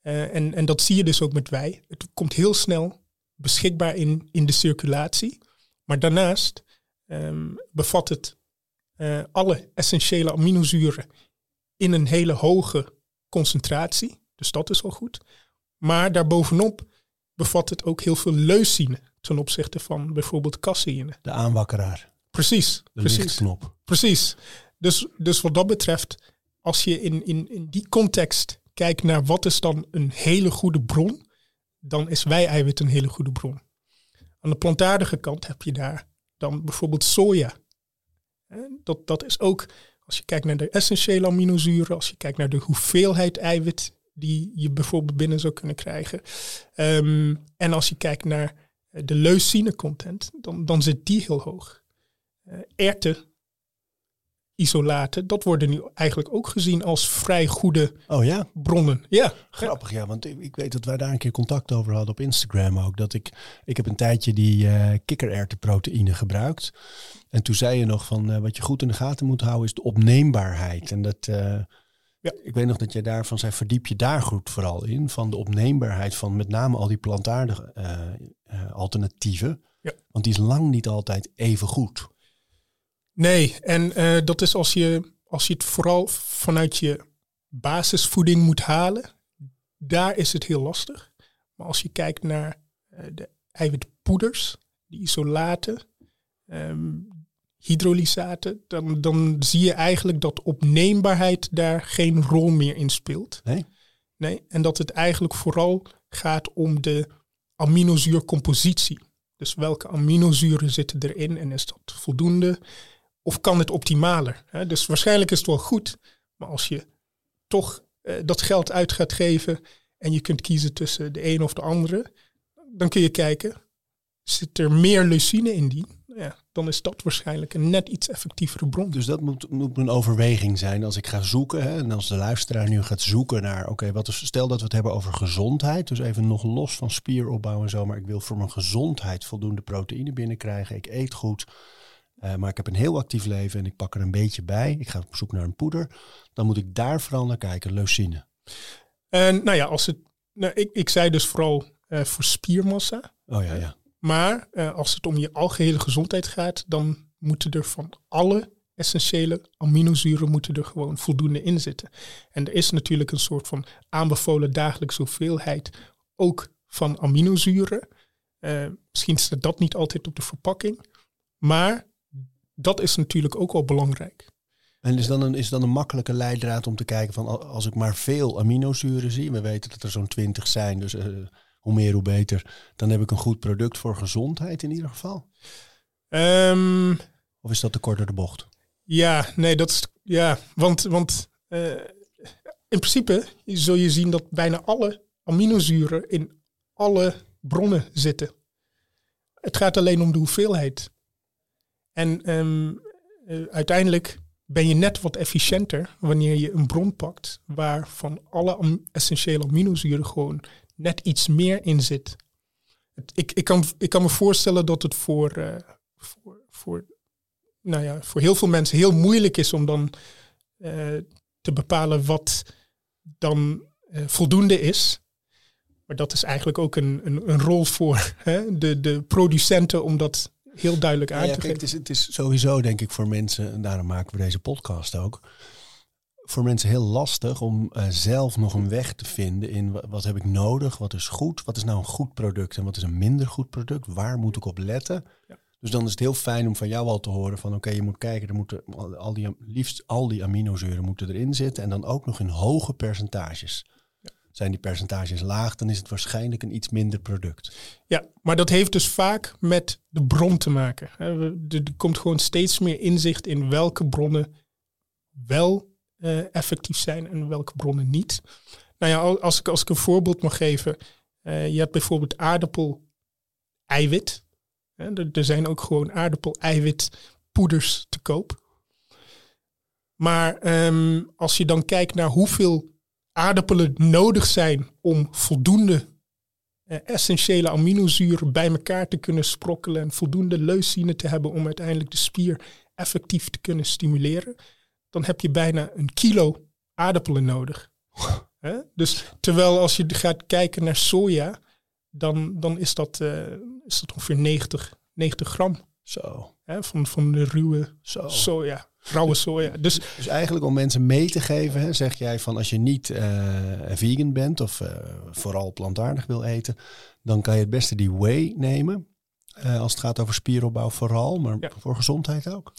Eh, en, en dat zie je dus ook met wij. Het komt heel snel beschikbaar in, in de circulatie. Maar daarnaast ehm, bevat het eh, alle essentiële aminozuren in een hele hoge concentratie. Dus dat is al goed. Maar daarbovenop bevat het ook heel veel leucine ten opzichte van bijvoorbeeld caseïne. De aanwakkeraar, Precies, de precies. lichtknop. Precies. Dus, dus wat dat betreft, als je in, in, in die context kijkt naar wat is dan een hele goede bron, dan is wij-eiwit een hele goede bron. Aan de plantaardige kant heb je daar dan bijvoorbeeld soja. Dat, dat is ook, als je kijkt naar de essentiële aminozuren, als je kijkt naar de hoeveelheid eiwit die je bijvoorbeeld binnen zou kunnen krijgen. Ehm, en als je kijkt naar de leucine content, dan, dan zit die heel hoog. Eh, erten, isolaten, dat worden nu eigenlijk ook gezien als vrij goede Oh ja, bronnen. Ja, grappig ja, want ik, weet dat wij daar een keer contact over hadden op Instagram ook. Dat ik, ik heb een tijdje die eh kikkererwtenproteïne gebruikt. En toen zei je nog van eh, wat je goed in de gaten moet houden is de opneembaarheid. En dat, eh, Ja. Ik weet nog dat jij daarvan zei, verdiep je daar goed vooral in. Van de opneembaarheid van met name al die plantaardige alternatieven. Ja. Want die is lang niet altijd even goed. Nee, en eh, dat is als je, als je het vooral vanuit je basisvoeding moet halen. Daar is het heel lastig. Maar als je kijkt naar eh, de eiwitpoeders, de isolaten, ehm, hydrolysaten, dan, dan zie je eigenlijk dat opneembaarheid daar geen rol meer in speelt. Nee? Nee, en dat het eigenlijk vooral gaat om de aminozuurcompositie. Dus welke aminozuren zitten erin en is dat voldoende? Of kan het optimaler? Dus waarschijnlijk is het wel goed, maar als je toch eh, dat geld uit gaat geven en je kunt kiezen tussen de een of de andere, dan kun je kijken, zit er meer leucine in die? Nou Ja, dan is dat waarschijnlijk een net iets effectievere bron. Dus dat moet, een overweging zijn als ik ga zoeken. Hè, en als de luisteraar nu gaat zoeken naar, oké, wat stel dat we het hebben over gezondheid. Dus even nog los van spieropbouw en zo. Maar ik wil voor mijn gezondheid voldoende proteïne binnenkrijgen. Ik eet goed. Eh, maar ik heb een heel actief leven en ik pak er een beetje bij. Ik ga op zoek naar een poeder. Dan moet ik daar vooral naar kijken, leucine. En nou ja, als het, nou, ik, ik zei dus vooral eh, voor spiermassa. Oh ja, ja. Maar eh, als het om je algehele gezondheid gaat, dan moeten er van alle essentiële aminozuren moeten er gewoon voldoende in zitten. En er is natuurlijk een soort van aanbevolen dagelijkse hoeveelheid ook van aminozuren. Misschien staat dat niet altijd op de verpakking, maar dat is natuurlijk ook wel belangrijk. En is dan, een, is dan een makkelijke leidraad om te kijken van al- als ik maar veel aminozuren zie, we weten dat er zo'n 20 zijn, dus eh, hoe meer hoe beter, dan heb ik een goed product voor gezondheid in ieder geval. Ehm, Of is dat te kort door de bocht? Ja, nee, dat is. Ja, want, want eh, in principe zul je zien dat bijna alle aminozuren in alle bronnen zitten. Het gaat alleen om de hoeveelheid. En ehm, eh, uiteindelijk ben je net wat efficiënter wanneer je een bron pakt waar van alle essentiële aminozuren gewoon net iets meer in zit. Ik, ik, kan, ik kan me voorstellen dat het voor, eh, voor, voor nou ja, voor heel veel mensen heel moeilijk is om dan eh, te bepalen wat dan voldoende is. Maar dat is eigenlijk ook een, een, een rol voor hè, de, de producenten om dat heel duidelijk aan Ja, te kijk, geven. het, is, het is sowieso denk ik voor mensen, en daarom maken we deze podcast ook, voor mensen heel lastig om eh, zelf nog een weg te vinden in wa- wat heb ik nodig, wat is goed, wat is nou een goed product en wat is een minder goed product, waar moet ik op letten. Ja. Dus dan is het heel fijn om van jou al te horen van oké, je moet kijken, er moeten al die, liefst al die aminozuren moeten erin zitten en dan ook nog in hoge percentages. Zijn die percentages laag, dan is het waarschijnlijk een iets minder product. Ja, maar dat heeft dus vaak met de bron te maken. Er komt gewoon steeds meer inzicht in welke bronnen wel eh, effectief zijn en welke bronnen niet. Nou ja, al- als ik, als ik een voorbeeld mag geven. eh, je hebt bijvoorbeeld aardappel-eiwit. Er, er zijn ook gewoon aardappel-eiwitpoeders te koop. Maar ehm, als je dan kijkt naar hoeveel aardappelen nodig zijn om voldoende eh, essentiële aminozuren bij elkaar te kunnen sprokkelen en voldoende leucine te hebben om uiteindelijk de spier effectief te kunnen stimuleren, dan heb je bijna een kilo aardappelen nodig. Dus terwijl als je gaat kijken naar soja, dan, dan is, dat, eh, is dat ongeveer 90, 90 gram Zo? Van, van de ruwe zo. soja, rauwe soja. Dus Dus eigenlijk om mensen mee te geven, hè, zeg jij van als je niet eh, vegan bent of eh, vooral plantaardig wil eten, dan kan je het beste die whey nemen. Eh, als het gaat over spieropbouw vooral, maar Ja. voor gezondheid ook.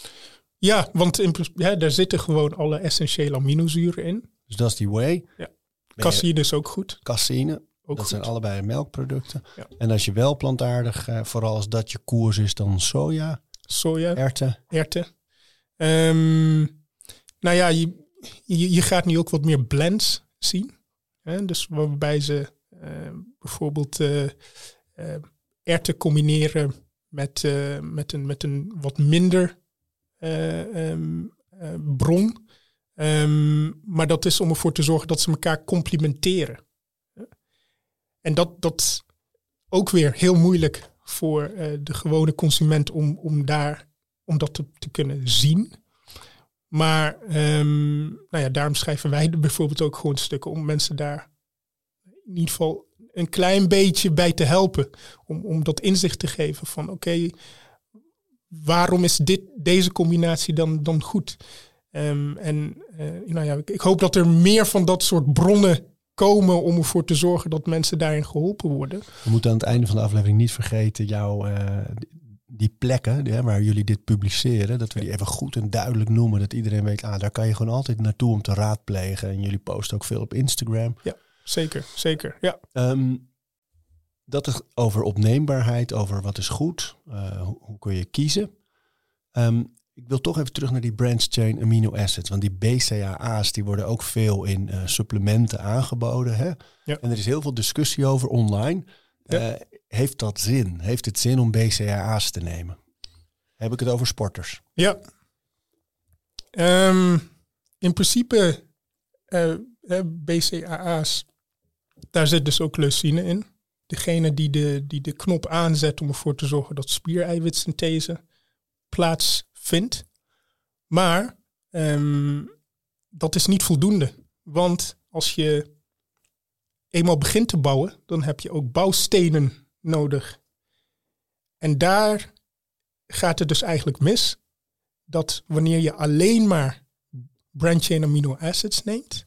ja, want in, ja, daar zitten gewoon alle essentiële aminozuren in. Dus dat is die whey. Ja. Caseïne is ook goed. Caseïne, Ook dat goed. zijn allebei melkproducten. Ja. En als je wel plantaardig, vooral als dat je koers is, dan soja, Soja. erwten. erwten. Ehm, nou ja, je, je, je gaat nu ook wat meer blends zien. Hè? Dus waarbij ze eh, bijvoorbeeld eh, erwten combineren met, met, een, met een wat minder eh, ehm, eh, bron. Ehm, maar dat is om ervoor te zorgen dat ze elkaar complementeren. En dat, dat ook weer heel moeilijk voor de gewone consument om, om daar om dat te, te kunnen zien. Maar ehm, nou ja, daarom schrijven wij er bijvoorbeeld ook gewoon stukken om mensen daar in ieder geval een klein beetje bij te helpen. Om, om dat inzicht te geven van oké, waarom is dit, deze combinatie dan, dan goed? Ehm, en uh, nou ja, ik, hoop dat er meer van dat soort bronnen komen om ervoor te zorgen dat mensen daarin geholpen worden. We moeten aan het einde van de aflevering niet vergeten jouw uh, die plekken waar jullie dit publiceren, dat we die even goed en duidelijk noemen. Dat iedereen weet, ah, daar kan je gewoon altijd naartoe om te raadplegen. En jullie posten ook veel op Instagram. Ja, zeker, zeker. Ja. Um, dat is over opneembaarheid, over wat is goed, uh, hoe, hoe, kun je kiezen. Um, ik wil toch even terug naar die branch chain amino acids. Want die BCAA's die worden ook veel in uh, supplementen aangeboden. Hè? Ja. En er is heel veel discussie over online. Ja. Uh, heeft dat zin? Heeft het zin om BCAA's te nemen? Heb ik het over sporters? Ja. Um, in principe uh, BCAA's, daar zit dus ook leucine in. Degene die de, die de knop aanzet om ervoor te zorgen dat spiereiwitsynthese plaatsvindt. Maar um, dat is niet voldoende. Want als je eenmaal begint te bouwen, dan heb je ook bouwstenen nodig. En daar gaat het dus eigenlijk mis dat wanneer je alleen maar branched-chain amino acids neemt,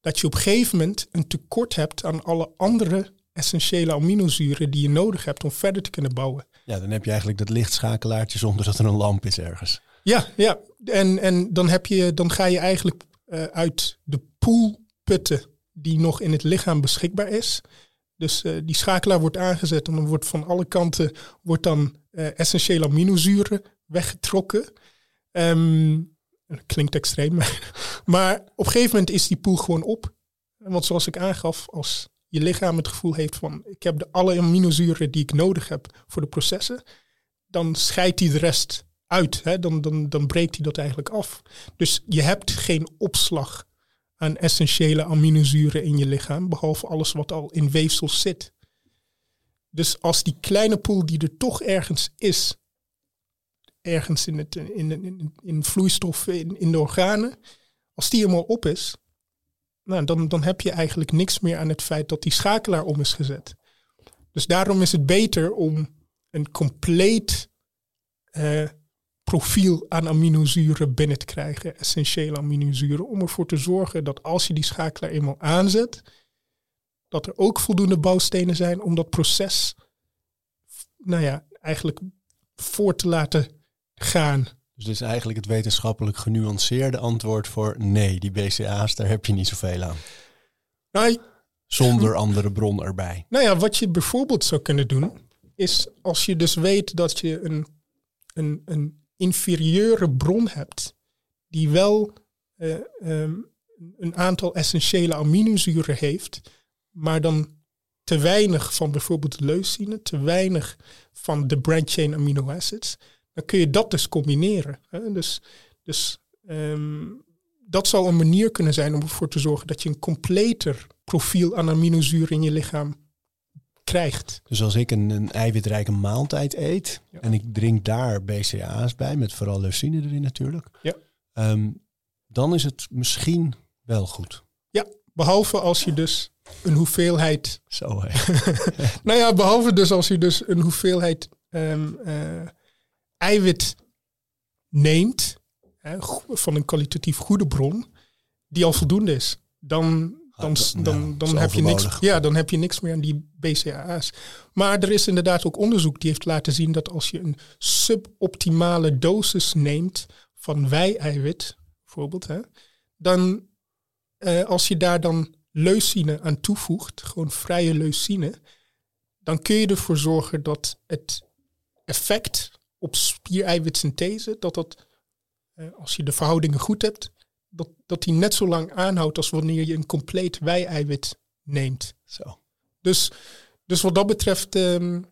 dat je op een gegeven moment een tekort hebt aan alle andere essentiële aminozuren die je nodig hebt om verder te kunnen bouwen. Ja, dan heb je eigenlijk dat lichtschakelaartje zonder dat er een lamp is ergens. Ja, ja. En, en dan, heb je, dan ga je eigenlijk uh, uit de pool putten die nog in het lichaam beschikbaar is. Dus uh, die schakelaar wordt aangezet en dan wordt van alle kanten wordt dan uh, essentiële aminozuren weggetrokken. Um, klinkt extreem, maar op een gegeven moment is die pool gewoon op. Want zoals ik aangaf, als je lichaam het gevoel heeft van ik heb de alle aminozuren die ik nodig heb voor de processen, dan scheidt hij de rest uit. Hè? Dan, dan, dan breekt hij dat eigenlijk af. Dus je hebt geen opslag aan essentiële aminozuren in je lichaam, behalve alles wat al in weefsels zit. Dus als die kleine pool die er toch ergens is, ergens in, het, in, in, in vloeistoffen, in, in de organen, als die helemaal op is, nou, dan, dan heb je eigenlijk niks meer aan het feit dat die schakelaar om is gezet. Dus daarom is het beter om een compleet uh, profiel aan aminozuren binnen te krijgen, essentiële aminozuren, om ervoor te zorgen dat als je die schakelaar eenmaal aanzet, dat er ook voldoende bouwstenen zijn om dat proces, nou ja, eigenlijk voor te laten gaan. Dus dit is eigenlijk het wetenschappelijk genuanceerde antwoord voor nee, die BCA's, daar heb je niet zoveel aan. Nou, Zonder andere bron erbij. Nou ja, wat je bijvoorbeeld zou kunnen doen, is als je dus weet dat je een, een, een inferieure bron hebt, die wel uh, um, een aantal essentiële aminozuren heeft, maar dan te weinig van bijvoorbeeld leucine, te weinig van de branched-chain amino acids, dan kun je dat dus combineren. Hè? Dus, dus um, dat zou een manier kunnen zijn om ervoor te zorgen dat je een completer profiel aan aminozuren in je lichaam krijgt. Dus als ik een, een eiwitrijke maaltijd eet Ja. en ik drink daar BCA's bij, met vooral leucine erin natuurlijk, Ja. ehm, dan is het misschien wel goed. Ja, behalve als je dus een hoeveelheid Zo hè. nou ja, behalve dus als je dus een hoeveelheid um, uh, eiwit neemt hè, van een kwalitatief goede bron, die al voldoende is, dan, dan, dan, dan, heb je niks, ja, dan heb je niks meer aan die BCAA's. Maar er is inderdaad ook onderzoek die heeft laten zien dat als je een suboptimale dosis neemt van wei-eiwit, bijvoorbeeld, hè, dan uh, als je daar dan leucine aan toevoegt, gewoon vrije leucine, dan kun je ervoor zorgen dat het effect op spiereiwitsynthese, dat dat, uh, als je de verhoudingen goed hebt, dat, dat die net zo lang aanhoudt als wanneer je een compleet wei-eiwit neemt. Zo. Dus, dus wat dat betreft, um,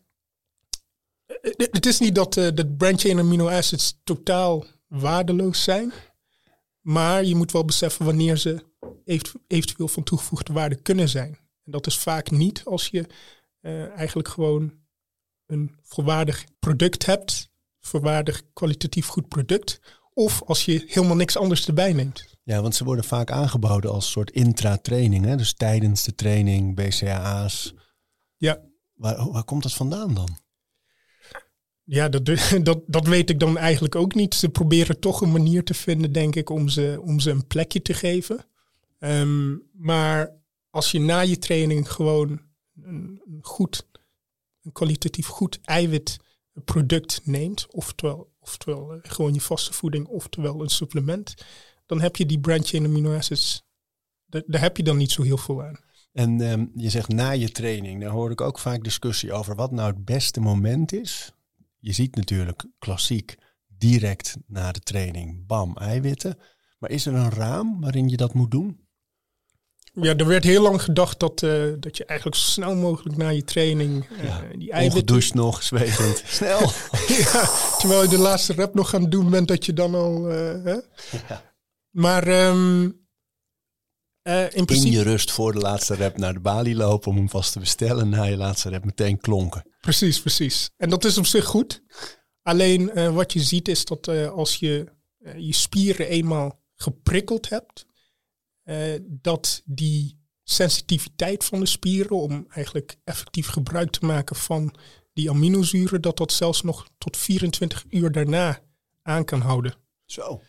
het, het is niet dat uh, de branched amino acids totaal waardeloos zijn, maar je moet wel beseffen wanneer ze eventueel van toegevoegde waarde kunnen zijn. En dat is vaak niet als je uh, eigenlijk gewoon een volwaardig product hebt, volwaardig kwalitatief goed product, of als je helemaal niks anders erbij neemt. Ja, want ze worden vaak aangeboden als soort intra-training. Hè? Dus tijdens de training, BCAA's. Ja. Waar, waar komt dat vandaan dan? Ja, dat, dat, dat weet ik dan eigenlijk ook niet. Ze proberen toch een manier te vinden, denk ik, om ze, om ze een plekje te geven. Ehm, maar als je na je training gewoon een, een goed, een kwalitatief goed eiwitproduct neemt, oftewel, oftewel eh, gewoon je vaste voeding, oftewel een supplement, dan heb je die branched amino acids. Daar, daar heb je dan niet zo heel veel aan. En ehm, je zegt na je training, daar hoor ik ook vaak discussie over wat nou het beste moment is. Je ziet natuurlijk klassiek direct na de training, bam, eiwitten. Maar is er een raam waarin je dat moet doen? Ja, er werd heel lang gedacht dat, uh, dat je eigenlijk zo snel mogelijk na je training uh, Ja, die eiwitten... Ongedoucht nog, zwetend. Snel. ja, terwijl je de laatste rep nog gaan doen bent, dat je dan al... eh? Ja. Maar ehm, eh, in In principe... je rust voor de laatste rep naar de balie lopen om hem vast te bestellen. Na je laatste rep meteen klonken. Precies, precies. En dat is op zich goed. Alleen eh, wat je ziet is dat eh, als je eh, je spieren eenmaal geprikkeld hebt, eh, dat die sensitiviteit van de spieren om eigenlijk effectief gebruik te maken van die aminozuren, dat dat zelfs nog tot 24 uur daarna aan kan houden. Zo.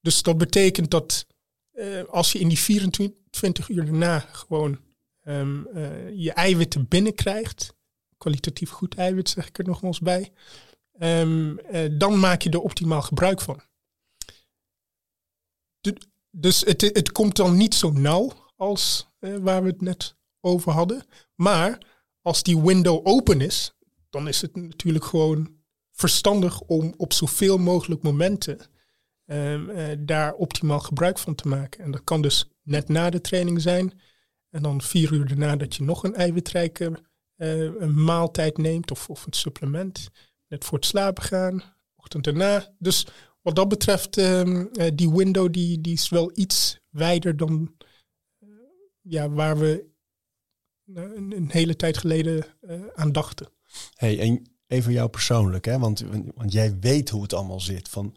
Dus dat betekent dat eh, als je in die 24 uur daarna gewoon ehm, eh, je eiwitten binnenkrijgt, kwalitatief goed eiwit zeg ik er nogmaals bij, ehm, eh, dan maak je er optimaal gebruik van. Du- dus het, het komt dan niet zo nauw als eh, waar we het net over hadden. Maar als die window open is, dan is het natuurlijk gewoon verstandig om op zoveel mogelijk momenten ehm, eh, daar optimaal gebruik van te maken. En dat kan dus net na de training zijn. En dan vier uur daarna dat je nog een eiwitrijke eh, maaltijd neemt of, of een supplement. Net voor het slapen gaan, ochtend daarna. Dus wat dat betreft, ehm, eh, die window die, die is wel iets wijder dan eh, ja, waar we eh, een, een hele tijd geleden aan dachten. Hey, en even jou persoonlijk, hè? Want, want jij weet hoe het allemaal zit. Van,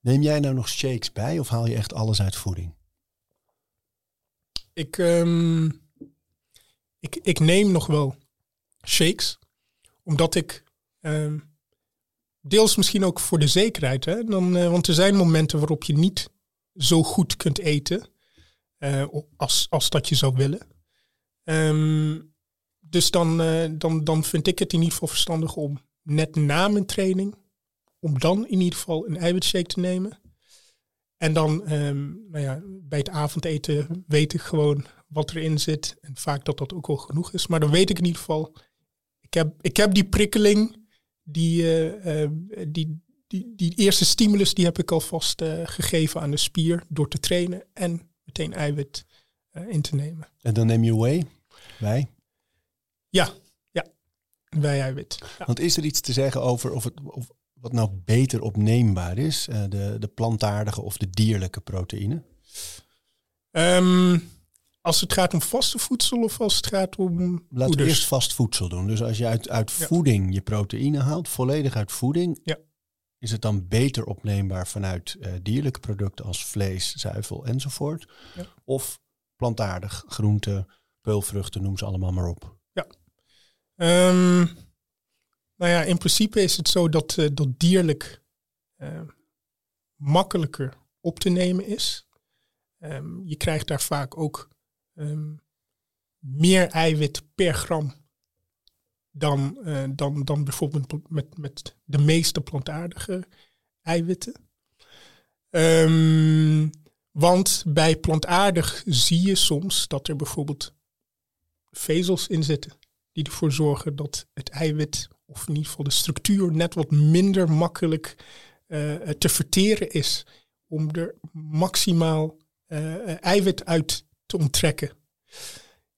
neem jij nou nog shakes bij of haal je echt alles uit voeding? Ik, ehm, ik, ik neem nog wel shakes, omdat ik ehm, deels misschien ook voor de zekerheid, hè, dan, eh, want er zijn momenten waarop je niet zo goed kunt eten eh, als, als dat je zou willen. Ehm, dus dan, eh, dan, dan vind ik het in ieder geval verstandig om net na mijn training, om dan in ieder geval een eiwitshake te nemen. En dan ehm, nou ja, bij het avondeten weet ik gewoon wat erin zit. En vaak dat dat ook wel genoeg is. Maar dan weet ik in ieder geval, ik heb, ik heb die prikkeling, die, eh, eh, die, die, die eerste stimulus, die heb ik alvast eh, gegeven aan de spier door te trainen en meteen eiwit eh, in te nemen. En dan neem je whey bij. Ja, ja, bij eiwit. Ja. Want is er iets te zeggen over of, het, of wat nou beter opneembaar is? de, de plantaardige of de dierlijke proteïne? Ehm, als het gaat om vaste voedsel of als het gaat om Laten we eerst vast voedsel doen. Dus als je uit, uit Ja. voeding je proteïne haalt, volledig uit voeding, Ja. is het dan beter opneembaar vanuit eh, dierlijke producten als vlees, zuivel enzovoort? Ja. Of plantaardig, groenten, peulvruchten, noem ze allemaal maar op. Ehm, nou ja, in principe is het zo dat, eh, dat dierlijk eh, makkelijker op te nemen is. Ehm, je krijgt daar vaak ook ehm, meer eiwit per gram dan, eh, dan, dan bijvoorbeeld met, met de meeste plantaardige eiwitten. Ehm, want bij plantaardig zie je soms dat er bijvoorbeeld vezels in zitten die ervoor zorgen dat het eiwit, of in ieder geval de structuur, net wat minder makkelijk eh, te verteren is om er maximaal eh, eiwit uit te onttrekken.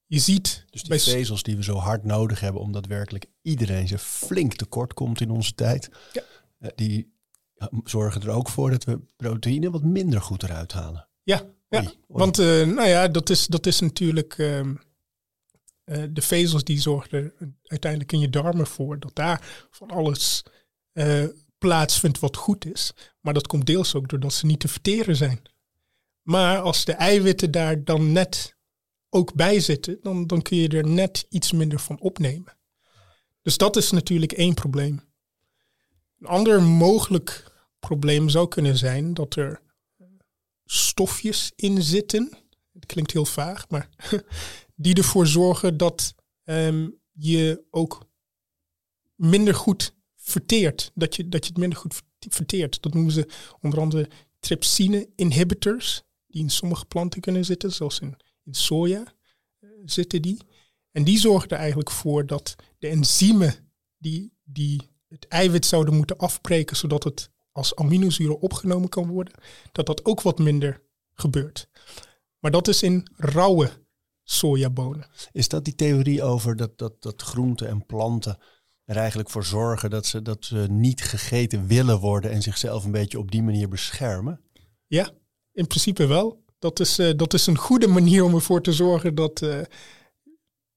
Je ziet Dus die vezels die we zo hard nodig hebben, omdat werkelijk iedereen ze flink tekort komt in onze tijd, Ja. eh, die zorgen er ook voor dat we proteïne wat minder goed eruit halen. Ja, ja. Oei, oei. want eh, nou ja, dat is, dat is natuurlijk ehm, eh, de vezels die zorgen er uiteindelijk in je darmen voor dat daar van alles plaatsvindt wat goed is. Maar dat komt deels ook doordat ze niet te verteren zijn. Maar als de eiwitten daar dan net ook bij zitten, dan, dan kun je er net iets minder van opnemen. Dus dat is natuurlijk één probleem. Een ander mogelijk probleem zou kunnen zijn dat er stofjes in zitten. Het klinkt heel vaag, maar die ervoor zorgen dat ehm, je ook minder goed verteert. Dat je, dat je het minder goed verteert. Dat noemen ze onder andere trypsine inhibitors, die in sommige planten kunnen zitten, zoals in, in soja uh, zitten die. En die zorgen er eigenlijk voor dat de enzymen die, die het eiwit zouden moeten afbreken, zodat het als aminozuren opgenomen kan worden, dat dat ook wat minder gebeurt. Maar dat is in rauwe sojabonen. Is dat die theorie over dat, dat, dat groenten en planten er eigenlijk voor zorgen dat ze, dat ze niet gegeten willen worden en zichzelf een beetje op die manier beschermen? Ja, in principe wel. Dat is, uh, dat is een goede manier om ervoor te zorgen dat uh,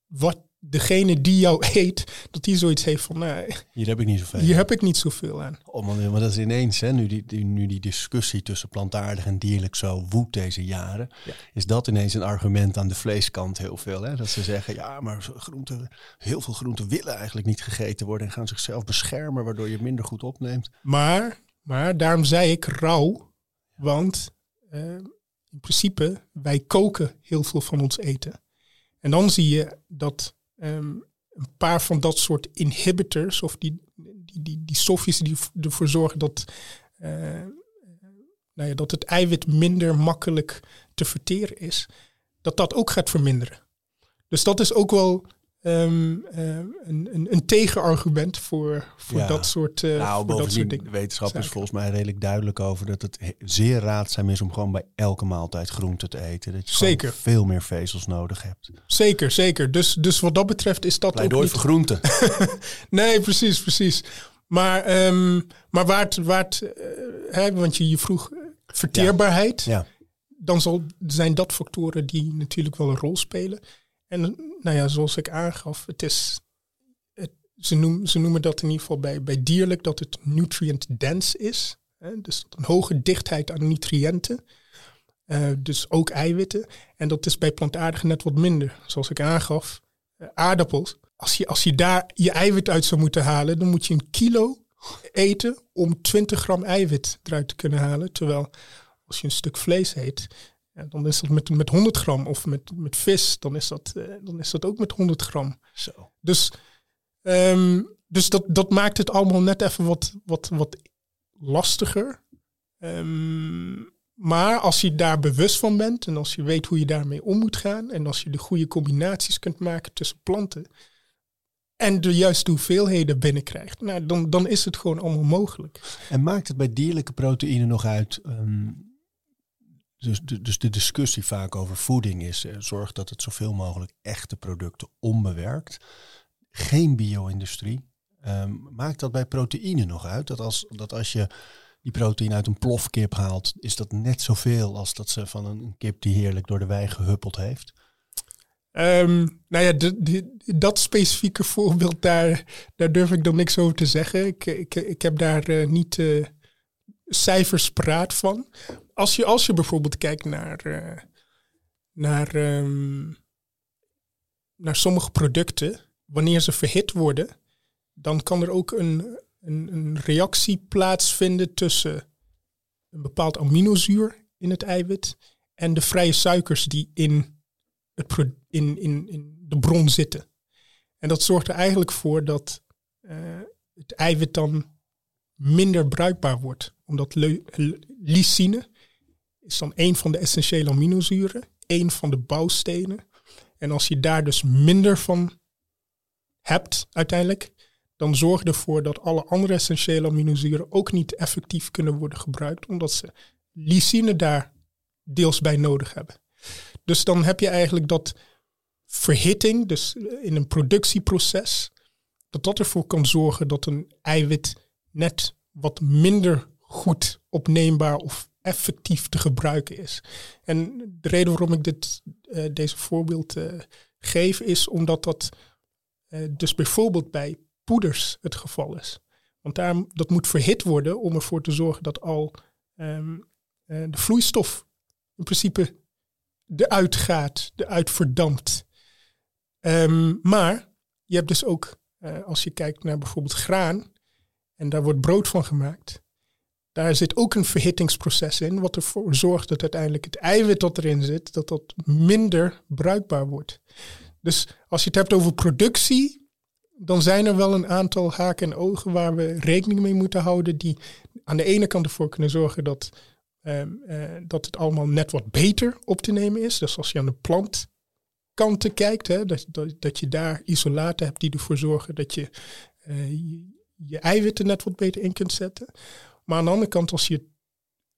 wat degene die jou eet, dat die zoiets heeft van, nou, hier heb ik niet zoveel. Hier heb ik niet zoveel aan. Oh man, maar dat is ineens, hè, nu, die, die, nu die discussie tussen plantaardig en dierlijk zo woedt deze jaren, ja. is dat ineens een argument aan de vleeskant heel veel. Hè? Dat ze zeggen, ja, maar groenten, heel veel groenten willen eigenlijk niet gegeten worden en gaan zichzelf beschermen, waardoor je minder goed opneemt. Maar, maar daarom zei ik rauw, want uh, in principe, wij koken heel veel van ons eten. En dan zie je dat um, een paar van dat soort inhibitors, of die, die, die, die stofjes die ervoor zorgen dat, uh, nou ja, dat het eiwit minder makkelijk te verteren is, dat dat ook gaat verminderen. Dus dat is ook wel Um, um, een, een, een, tegenargument voor, voor Ja. dat soort, uh, Nou, voor dat soort dingen. de wetenschap is volgens mij redelijk duidelijk over dat het he- zeer raadzaam is om gewoon bij elke maaltijd groente te eten. Dat je Zeker. veel meer vezels nodig hebt. Zeker, zeker. Dus, dus wat dat betreft is dat ook niet... voor groente. Nee, precies, precies. Maar, ehm, maar waar het, waar het eh, hè, want je, je vroeg eh, verteerbaarheid, Ja. dan zal, zijn dat factoren die natuurlijk wel een rol spelen. En nou ja, zoals ik aangaf, het is, het, ze, ze noemen dat in ieder geval bij, bij dierlijk dat het nutrient dense is. Hè, dus een hoge dichtheid aan nutriënten. Eh, dus ook eiwitten. En dat is bij plantaardigen net wat minder. Zoals ik aangaf, eh, aardappels. Als je, als je daar je eiwit uit zou moeten halen, dan moet je een kilo eten om 20 gram eiwit eruit te kunnen halen. Terwijl als je een stuk vlees eet, ja, dan is dat met, met 100 gram. Of met, met vis, dan is, dat, eh, dan is dat ook met 100 gram. Zo. Dus, ehm, dus dat, dat maakt het allemaal net even wat, wat, wat lastiger. Ehm, maar als je daar bewust van bent en als je weet hoe je daarmee om moet gaan en als je de goede combinaties kunt maken tussen planten en de juiste hoeveelheden binnenkrijgt, nou, dan, dan is het gewoon allemaal mogelijk. En maakt het bij dierlijke proteïnen nog uit? ehm, dus, de, dus de discussie vaak over voeding is: eh, zorg dat het zoveel mogelijk echte producten onbewerkt. Geen bio-industrie. Ehm, maakt dat bij proteïne nog uit? Dat als, dat als je die proteïne uit een plofkip haalt, is dat net zoveel als dat ze van een kip die heerlijk door de wei gehuppeld heeft? Ehm, nou ja, dat specifieke voorbeeld, daar, daar durf ik dan niks over te zeggen. Ik, ik, ik heb daar eh, niet eh, cijfers paraat van. Als je, als je bijvoorbeeld kijkt naar, eh, naar, ehm, naar sommige producten, wanneer ze verhit worden, dan kan er ook een, een, een reactie plaatsvinden tussen een bepaald aminozuur in het eiwit en de vrije suikers die in het in, in, in de bron zitten. En dat zorgt er eigenlijk voor dat eh, het eiwit dan minder bruikbaar wordt. Omdat lysine is dan een van de essentiële aminozuren, een van de bouwstenen. En als je daar dus minder van hebt uiteindelijk, dan zorg ervoor dat alle andere essentiële aminozuren ook niet effectief kunnen worden gebruikt, omdat ze lysine daar deels bij nodig hebben. Dus dan heb je eigenlijk dat verhitting, dus in een productieproces, dat dat ervoor kan zorgen dat een eiwit net wat minder goed opneembaar of effectief te gebruiken is. En de reden waarom ik dit, eh, deze voorbeeld eh, geef, is omdat dat eh, dus bijvoorbeeld bij poeders het geval is. Want daar, dat moet verhit worden om ervoor te zorgen dat al ehm, eh, de vloeistof in principe eruit gaat, eruit verdampt. Ehm, maar je hebt dus ook, als je kijkt naar bijvoorbeeld graan, en daar wordt brood van gemaakt, daar zit ook een verhittingsproces in, wat ervoor zorgt dat uiteindelijk het eiwit dat erin zit, dat dat minder bruikbaar wordt. Dus als je het hebt over productie, dan zijn er wel een aantal haken en ogen waar we rekening mee moeten houden, die aan de ene kant ervoor kunnen zorgen dat, ehm, eh, dat het allemaal net wat beter op te nemen is. Dus als je aan de plantkanten kijkt, hè, dat, dat, je daar isolaten hebt die ervoor zorgen dat je, je je eiwitten net wat beter in kunt zetten. Maar aan de andere kant, als, je,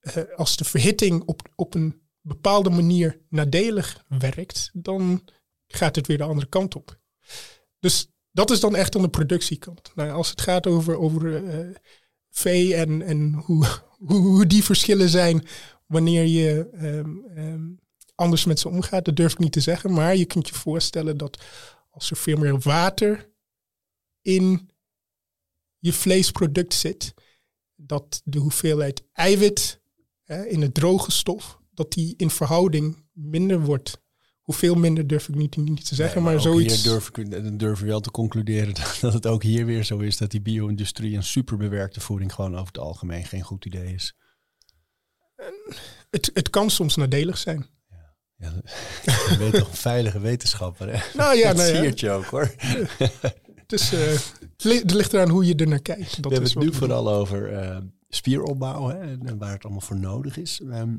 eh, als de verhitting op, op een bepaalde manier nadelig werkt, dan gaat het weer de andere kant op. Dus dat is dan echt aan de productiekant. Nou, als het gaat over, over uh, vee en, en hoe, hoe, die verschillen zijn wanneer je um, um, anders met ze omgaat, dat durf ik niet te zeggen. Maar je kunt je voorstellen dat als er veel meer water in je vleesproduct zit, dat de hoeveelheid eiwit hè, in het droge stof, dat die in verhouding minder wordt. Hoeveel minder durf ik niet, niet te zeggen, Nee, maar, zoiets. Hier durf ik, dan durf ik wel te concluderen dat het ook hier weer zo is dat die bio-industrie en superbewerkte voeding gewoon over het algemeen geen goed idee is. Het, het kan soms nadelig zijn. Ja, je bent toch een veilige wetenschapper, hè? Nou ja, dat nou ja. je ook, hoor. Dus het li- het ligt eraan hoe je er naar kijkt. Dat we hebben is het nu vooral over eh, spieropbouw hè, en, waar het allemaal voor nodig is. Ehm,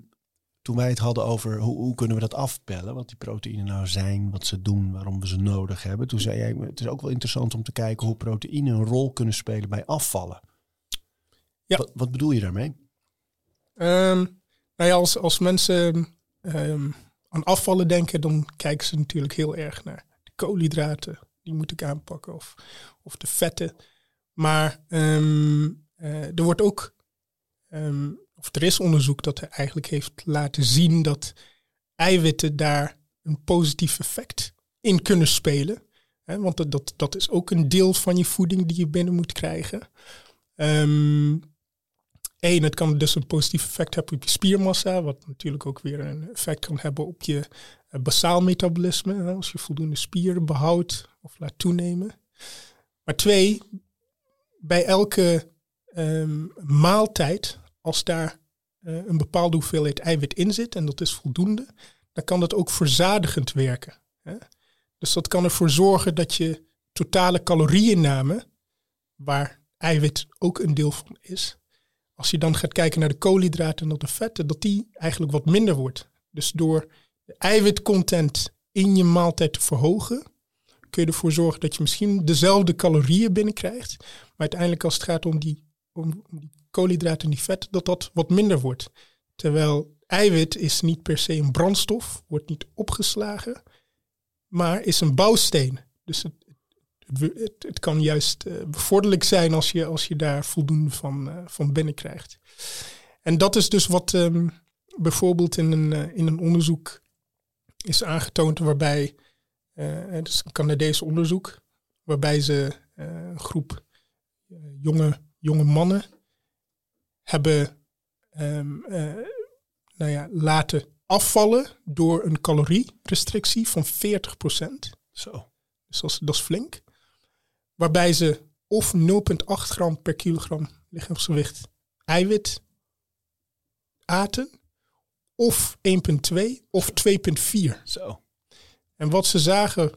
toen wij het hadden over hoe, hoe kunnen we dat afpellen, wat die proteïnen nou zijn, wat ze doen, waarom we ze nodig hebben. Toen zei jij, het is ook wel interessant om te kijken hoe proteïnen een rol kunnen spelen bij afvallen. Ja. Wat, wat bedoel je daarmee? Ehm, nou ja, als, als mensen ehm, aan afvallen denken, dan kijken ze natuurlijk heel erg naar de koolhydraten. Die moet ik aanpakken. Of, of de vetten. Maar ehm, eh, er wordt ook, ehm, of er is onderzoek dat er eigenlijk heeft laten zien dat eiwitten daar een positief effect in kunnen spelen. Hè, want dat, dat, dat is ook een deel van je voeding die je binnen moet krijgen. Ehm Eén, het kan dus een positief effect hebben op je spiermassa, wat natuurlijk ook weer een effect kan hebben op je eh, basaal metabolisme, als je voldoende spieren behoudt of laat toenemen. Maar twee, bij elke ehm, maaltijd, als daar eh, een bepaalde hoeveelheid eiwit in zit, en dat is voldoende, dan kan dat ook verzadigend werken. Hè. Dus dat kan ervoor zorgen dat je totale calorieinname, waar eiwit ook een deel van is, als je dan gaat kijken naar de koolhydraten en de vetten, dat die eigenlijk wat minder wordt. Dus door de eiwitcontent in je maaltijd te verhogen, kun je ervoor zorgen dat je misschien dezelfde calorieën binnenkrijgt. Maar uiteindelijk als het gaat om die, om die koolhydraten en die vetten, dat dat wat minder wordt. Terwijl eiwit is niet per se een brandstof, wordt niet opgeslagen, maar is een bouwsteen. Dus het, het, het, kan juist uh, bevorderlijk zijn als je, als je daar voldoende van, uh, van binnenkrijgt. En dat is dus wat um, bijvoorbeeld in een, uh, in een onderzoek is aangetoond waarbij, het is een Canadees onderzoek, waarbij ze een groep jonge, jonge mannen hebben um, nou ja, laten afvallen door een calorierestrictie van 40%. Zo. Dus dat is, dat is flink waarbij ze of 0,8 gram per kilogram lichaamsgewicht eiwit aten, of 1,2 of 2,4. Zo. En wat ze zagen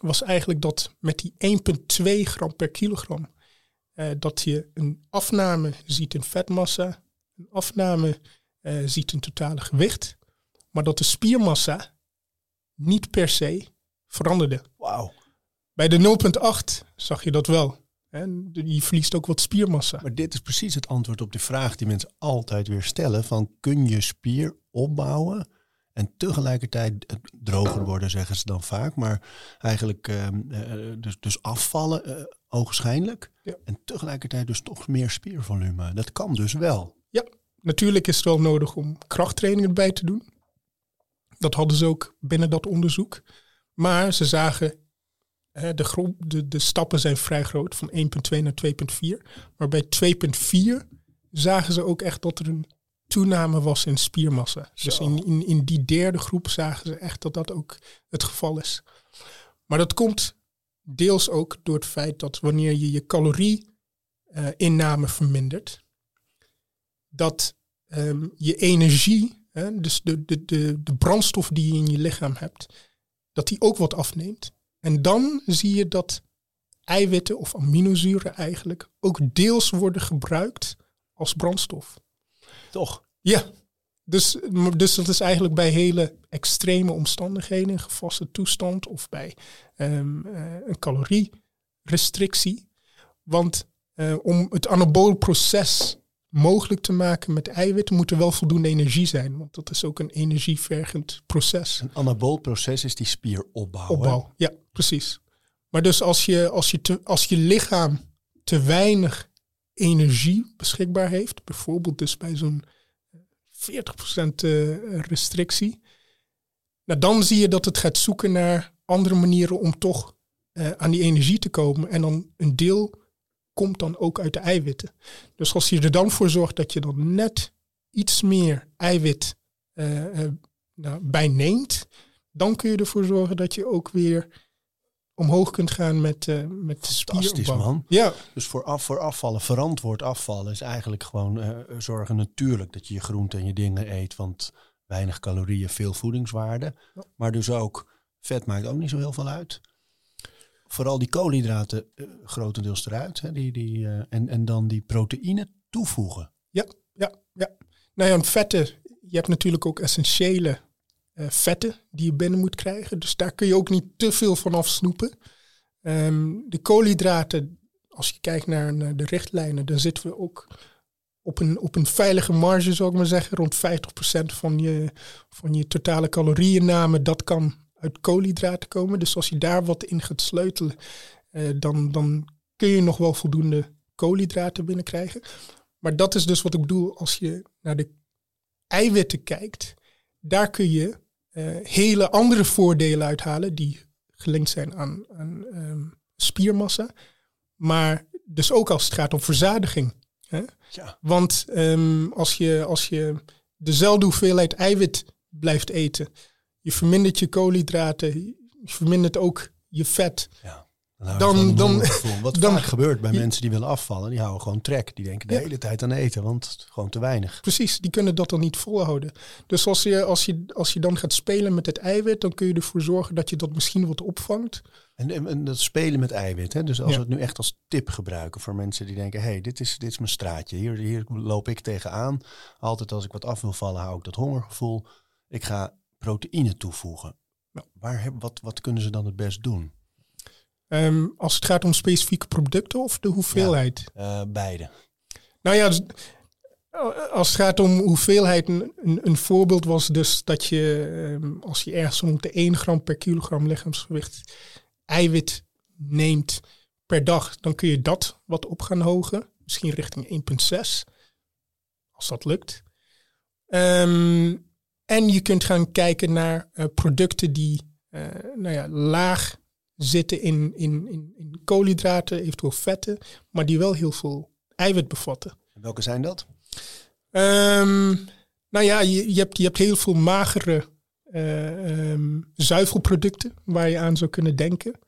was eigenlijk dat met die 1,2 gram per kilogram, eh, dat je een afname ziet in vetmassa, een afname eh, ziet in totale gewicht, maar dat de spiermassa niet per se veranderde. Wauw. Bij de 0,8 zag je dat wel. En je verliest ook wat spiermassa. Maar dit is precies het antwoord op de vraag die mensen altijd weer stellen: van kun je spier opbouwen en tegelijkertijd droger worden, zeggen ze dan vaak, maar eigenlijk uh, dus, dus afvallen, uh, ogenschijnlijk, ja. en tegelijkertijd dus toch meer spiervolume. Dat kan dus wel. Ja, natuurlijk is het wel nodig om krachttraining erbij te doen. Dat hadden ze ook binnen dat onderzoek. Maar ze zagen de, groep, de, de stappen zijn vrij groot, van 1.2 naar 2.4. Maar bij 2.4 zagen ze ook echt dat er een toename was in spiermassa. Dus in, in, in die derde groep zagen ze echt dat dat ook het geval is. Maar dat komt deels ook door het feit dat wanneer je je calorie-inname vermindert, dat um, je energie, hè, dus de, de, de, de brandstof die je in je lichaam hebt, dat die ook wat afneemt. En dan zie je dat eiwitten of aminozuren eigenlijk ook deels worden gebruikt als brandstof. Toch? Ja. Dus, dus dat is eigenlijk bij hele extreme omstandigheden, een gevaste toestand of bij um, uh, een calorierestrictie. Want uh, om het anabole proces mogelijk te maken met eiwitten moet er wel voldoende energie zijn. Want dat is ook een energievergend proces. Een anabool proces is die spieropbouw. Opbouw, ja, precies. Maar dus als je, als, je te, als je lichaam te weinig energie beschikbaar heeft, bijvoorbeeld dus bij zo'n 40% eh, restrictie, nou dan zie je dat het gaat zoeken naar andere manieren om toch uh, aan die energie te komen. En dan een deel komt dan ook uit de eiwitten. Dus als je er dan voor zorgt dat je dan net iets meer eiwit uh, uh, nou, bij neemt, dan kun je ervoor zorgen dat je ook weer omhoog kunt gaan met, uh, met Fantastisch man. Ja. Dus voor, af, voor afvallen, verantwoord afvallen is eigenlijk gewoon uh, zorgen natuurlijk dat je je groenten en je dingen eet. Want weinig calorieën, veel voedingswaarde. Ja. Maar dus ook vet maakt ook niet zo heel veel uit. Vooral die koolhydraten uh, grotendeels eruit. Hè, die, die, en, en dan die proteïne toevoegen. Ja, ja, ja. Nou ja, vetten. Je hebt natuurlijk ook essentiële uh, vetten die je binnen moet krijgen. Dus daar kun je ook niet te veel van afsnoepen. Um, de koolhydraten, als je kijkt naar, de richtlijnen, dan zitten we ook op een, op een veilige marge, zou ik maar zeggen. Rond 50% van je, van je totale calorieinname, dat kan uit koolhydraten komen. Dus als je daar wat in gaat sleutelen, uh, dan, dan kun je nog wel voldoende koolhydraten binnenkrijgen. Maar dat is dus wat ik bedoel als je naar de eiwitten kijkt. Daar kun je uh, hele andere voordelen uithalen die gelinkt zijn aan, aan um, spiermassa. Maar dus ook als het gaat om verzadiging. Hè? Ja. Want um, als, je, als je dezelfde hoeveelheid eiwit blijft eten, je vermindert je koolhydraten, je vermindert ook je vet. Ja. Dan, dan, Wat dan, vaak gebeurt bij mensen die willen afvallen, die houden gewoon trek. Die denken de ja. hele tijd aan eten, want gewoon te weinig. Precies, die kunnen dat dan niet volhouden. Dus als je, als, je, als je dan gaat spelen met het eiwit, dan kun je ervoor zorgen dat je dat misschien wat opvangt. En, en, en dat spelen met eiwit, hè? dus als ja. we het nu echt als tip gebruiken voor mensen die denken, hé, hey, dit, is, dit is mijn straatje, hier, hier loop ik tegenaan. Altijd als ik wat af wil vallen, hou ik dat hongergevoel. Ik ga proteïne toevoegen. Ja. Waar, wat, wat kunnen ze dan het best doen? Um, als het gaat om specifieke producten of de hoeveelheid? Ja, uh, beide. Nou ja, dus, als het gaat om hoeveelheid, een, een, een voorbeeld was dus dat je, um, als je ergens rond de 1 gram per kilogram lichaamsgewicht eiwit neemt per dag, dan kun je dat wat op gaan hogen. Misschien richting 1,6, als dat lukt. Um, en je kunt gaan kijken naar uh, producten die uh, nou ja, laag zitten in, in, in, in koolhydraten, eventueel vetten, maar die wel heel veel eiwit bevatten. En welke zijn dat? Um, nou ja, je, je, hebt, je hebt heel veel magere uh, um, zuivelproducten waar je aan zou kunnen denken.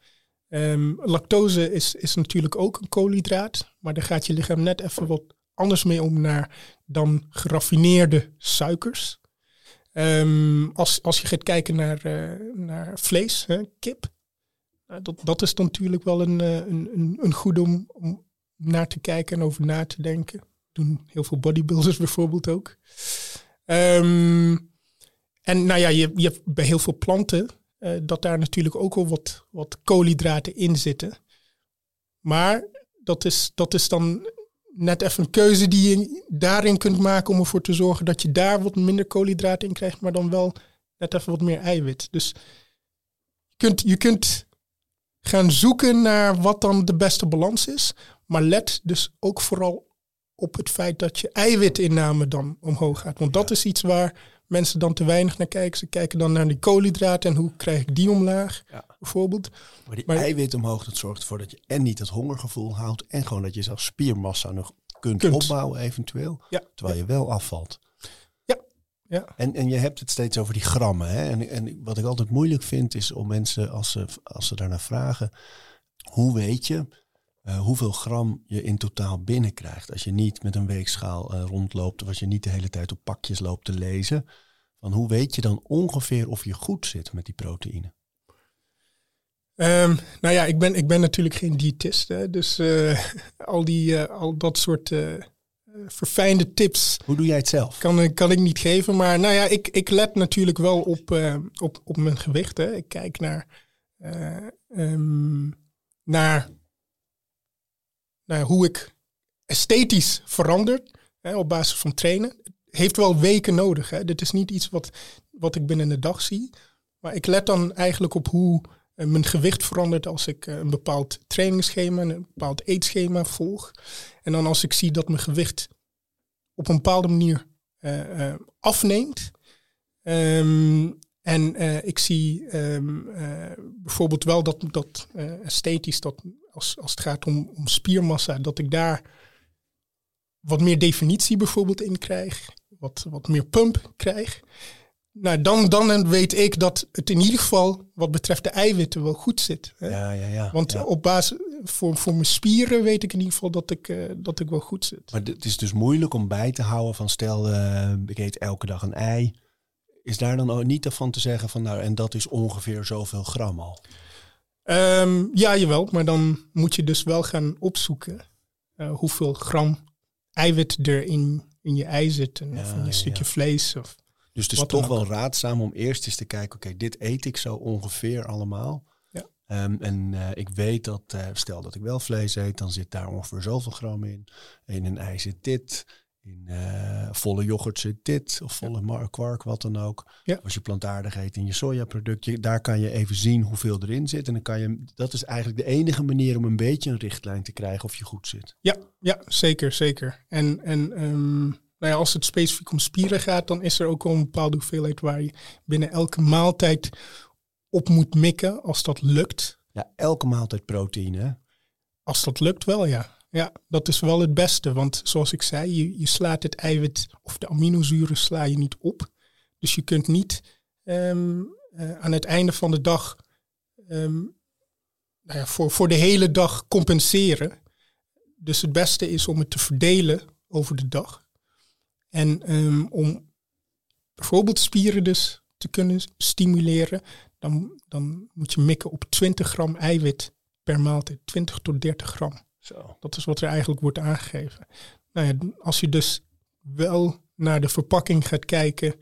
Um, lactose is, is natuurlijk ook een koolhydraat, maar daar gaat je lichaam net even wat anders mee om naar dan geraffineerde suikers. Um, als, als je gaat kijken naar, uh, naar vlees, hè, kip, nou, dat, dat is natuurlijk wel een, een, een, een goed om, om naar te kijken en over na te denken. Doen heel veel bodybuilders bijvoorbeeld ook. Um, en nou ja, je, je hebt bij heel veel planten uh, dat daar natuurlijk ook al wat, wat koolhydraten in zitten. Maar dat is, dat is dan net even een keuze die je daarin kunt maken om ervoor te zorgen dat je daar wat minder koolhydraten in krijgt, maar dan wel net even wat meer eiwit. Dus je kunt, je kunt gaan zoeken naar wat dan de beste balans is. Maar let dus ook vooral op het feit dat je eiwitinname dan omhoog gaat. Want dat is iets waar mensen dan te weinig naar kijken. Ze kijken dan naar die koolhydraten en hoe krijg ik die omlaag, Ja. bijvoorbeeld. Maar die Maar- eiwit omhoog, dat zorgt ervoor dat je en niet het hongergevoel houdt. En gewoon dat je zelfs spiermassa nog kunt, Kunt. opbouwen eventueel. Ja. Terwijl je wel afvalt. Ja. Ja. En, en je hebt het steeds over die grammen. Hè? En, en wat ik altijd moeilijk vind is om mensen, als ze, als ze daarnaar vragen, hoe weet je eh, hoeveel gram je in totaal binnenkrijgt? Als je niet met een weegschaal eh, rondloopt of als je niet de hele tijd op pakjes loopt te lezen. Van hoe weet je dan ongeveer of je goed zit met die proteïne? Ehm, nou ja, ik ben, ik ben natuurlijk geen diëtist. Hè, dus eh, al, die, al dat soort verfijnde tips Hoe doe jij het zelf? kan, ik- kan ik niet geven. Maar nou ja, ik, ik let natuurlijk wel op, op, op mijn gewicht. Hè. Ik kijk naar, eh, ehm, naar, naar hoe ik esthetisch verander hè, op basis van trainen. Heeft wel weken nodig. Hè. Dit is niet iets wat, wat ik binnen de dag zie. Maar ik let dan eigenlijk op hoe eh, mijn gewicht verandert als ik eh, een bepaald trainingsschema, een bepaald eetschema volg. En dan als ik zie dat mijn gewicht op een bepaalde manier eh, afneemt. Ehm, en eh, ik zie ehm, eh, bijvoorbeeld wel dat, dat eh, esthetisch, dat als, als het gaat om, om spiermassa, dat ik daar wat meer definitie bijvoorbeeld in krijg. Wat, wat meer pump krijg. Nou, dan, dan weet ik dat het in ieder geval wat betreft de eiwitten wel goed zit. Hè? Ja, ja, ja. Want ja. op basis voor, voor mijn spieren weet ik in ieder geval dat ik, dat ik wel goed zit. Maar het is dus moeilijk om bij te houden van stel, ik eet elke dag een ei. Is daar dan ook niet van te zeggen van nou, en dat is ongeveer zoveel gram al? Ehm, ja, jawel, maar dan moet je dus wel gaan opzoeken eh, hoeveel gram eiwit er in, in je ei zit. En, of in je ja, stukje ja. vlees. Of, Dus het is toch wel raadzaam om eerst eens te kijken, oké, dit eet ik zo ongeveer allemaal. Ja. Ehm, en eh, ik weet dat, eh, stel dat ik wel vlees eet, dan zit daar ongeveer zoveel gram in. In een ei zit dit. In eh, volle yoghurt zit dit. Of volle mar- kwark, wat dan ook. Ja. Als je plantaardig eet in je sojaproductje, daar kan je even zien hoeveel erin zit. En dan kan je, dat is eigenlijk de enige manier om een beetje een richtlijn te krijgen of je goed zit. ja, ja, zeker, zeker. En, en ehm, nou ja, als het specifiek om spieren gaat, dan is er ook wel een bepaalde hoeveelheid waar je binnen elke maaltijd op moet mikken als dat lukt. Ja, elke maaltijd proteïne. Als dat lukt wel, ja. Ja, dat is wel het beste. Want zoals ik zei, je, slaat het eiwit of de aminozuren sla je niet op. Dus je kunt niet ehm, eh, aan het einde van de dag ehm, nou ja, voor, voor de hele dag compenseren. Dus het beste is om het te verdelen over de dag. En ehm, om bijvoorbeeld spieren dus te kunnen stimuleren, dan, dan moet je mikken op 20 gram eiwit per maaltijd. 20 tot 30 gram. Zo. Dat is wat er eigenlijk wordt aangegeven. Nou ja, als je dus wel naar de verpakking gaat kijken,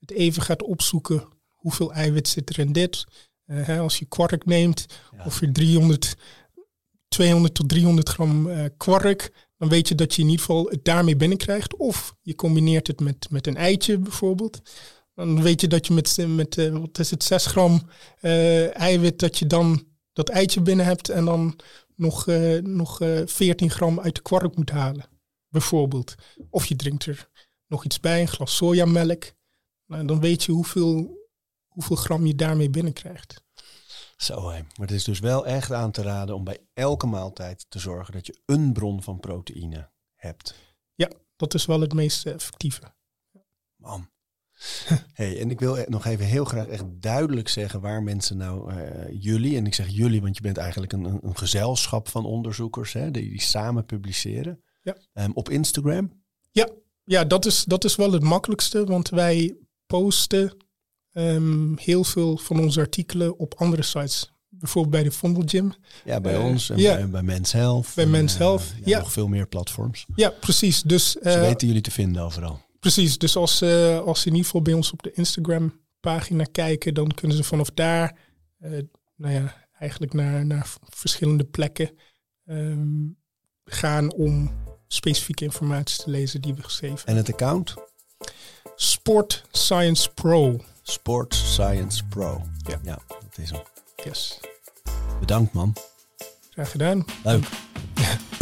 het even gaat opzoeken, hoeveel eiwit zit er in dit. Eh, hè, als je kwark neemt, Ja. of je 300, 200 tot 300 gram eh, kwark, dan weet je dat je in ieder geval het daarmee binnenkrijgt. Of je combineert het met, met een eitje bijvoorbeeld. Dan weet je dat je met, met eh, wat is het, 6 gram eiwit, dat je dan dat eitje binnen hebt en dan nog, eh, nog eh 14 gram uit de kwark moet halen, bijvoorbeeld. Of je drinkt er nog iets bij, een glas sojamelk. Nou, dan weet je hoeveel, hoeveel gram je daarmee binnenkrijgt. Zo hé. Maar het is dus wel echt aan te raden om bij elke maaltijd te zorgen dat je een bron van proteïne hebt. Ja, dat is wel het meest eh, effectieve. Man. Hey, en ik wil e- nog even heel graag echt duidelijk zeggen waar mensen nou eh, jullie, en ik zeg jullie, want je bent eigenlijk een, een, gezelschap van onderzoekers hè, die, die samen publiceren. Ja. Ehm, op Instagram. Ja, ja dat, is, dat is wel het makkelijkste, want wij posten ehm, heel veel van onze artikelen op andere sites. Bijvoorbeeld bij de Vondel Gym. Ja, bij Eh, ons en ja. bij, bij Men's Health. Bij en, Men's eh, Health, ja. Nog veel meer platforms. Ja, precies. Dus, Ze weten jullie te vinden overal. Precies. Dus als, eh, als ze in ieder geval bij ons op de Instagram pagina kijken, dan kunnen ze vanaf daar, eh, nou ja, eigenlijk naar, naar verschillende plekken ehm, gaan om specifieke informatie te lezen die we geschreven En het account? Sport Science Pro. Sports Science Pro. Ja. ja dat is hem. Yes. Bedankt man. Graag gedaan. Leuk.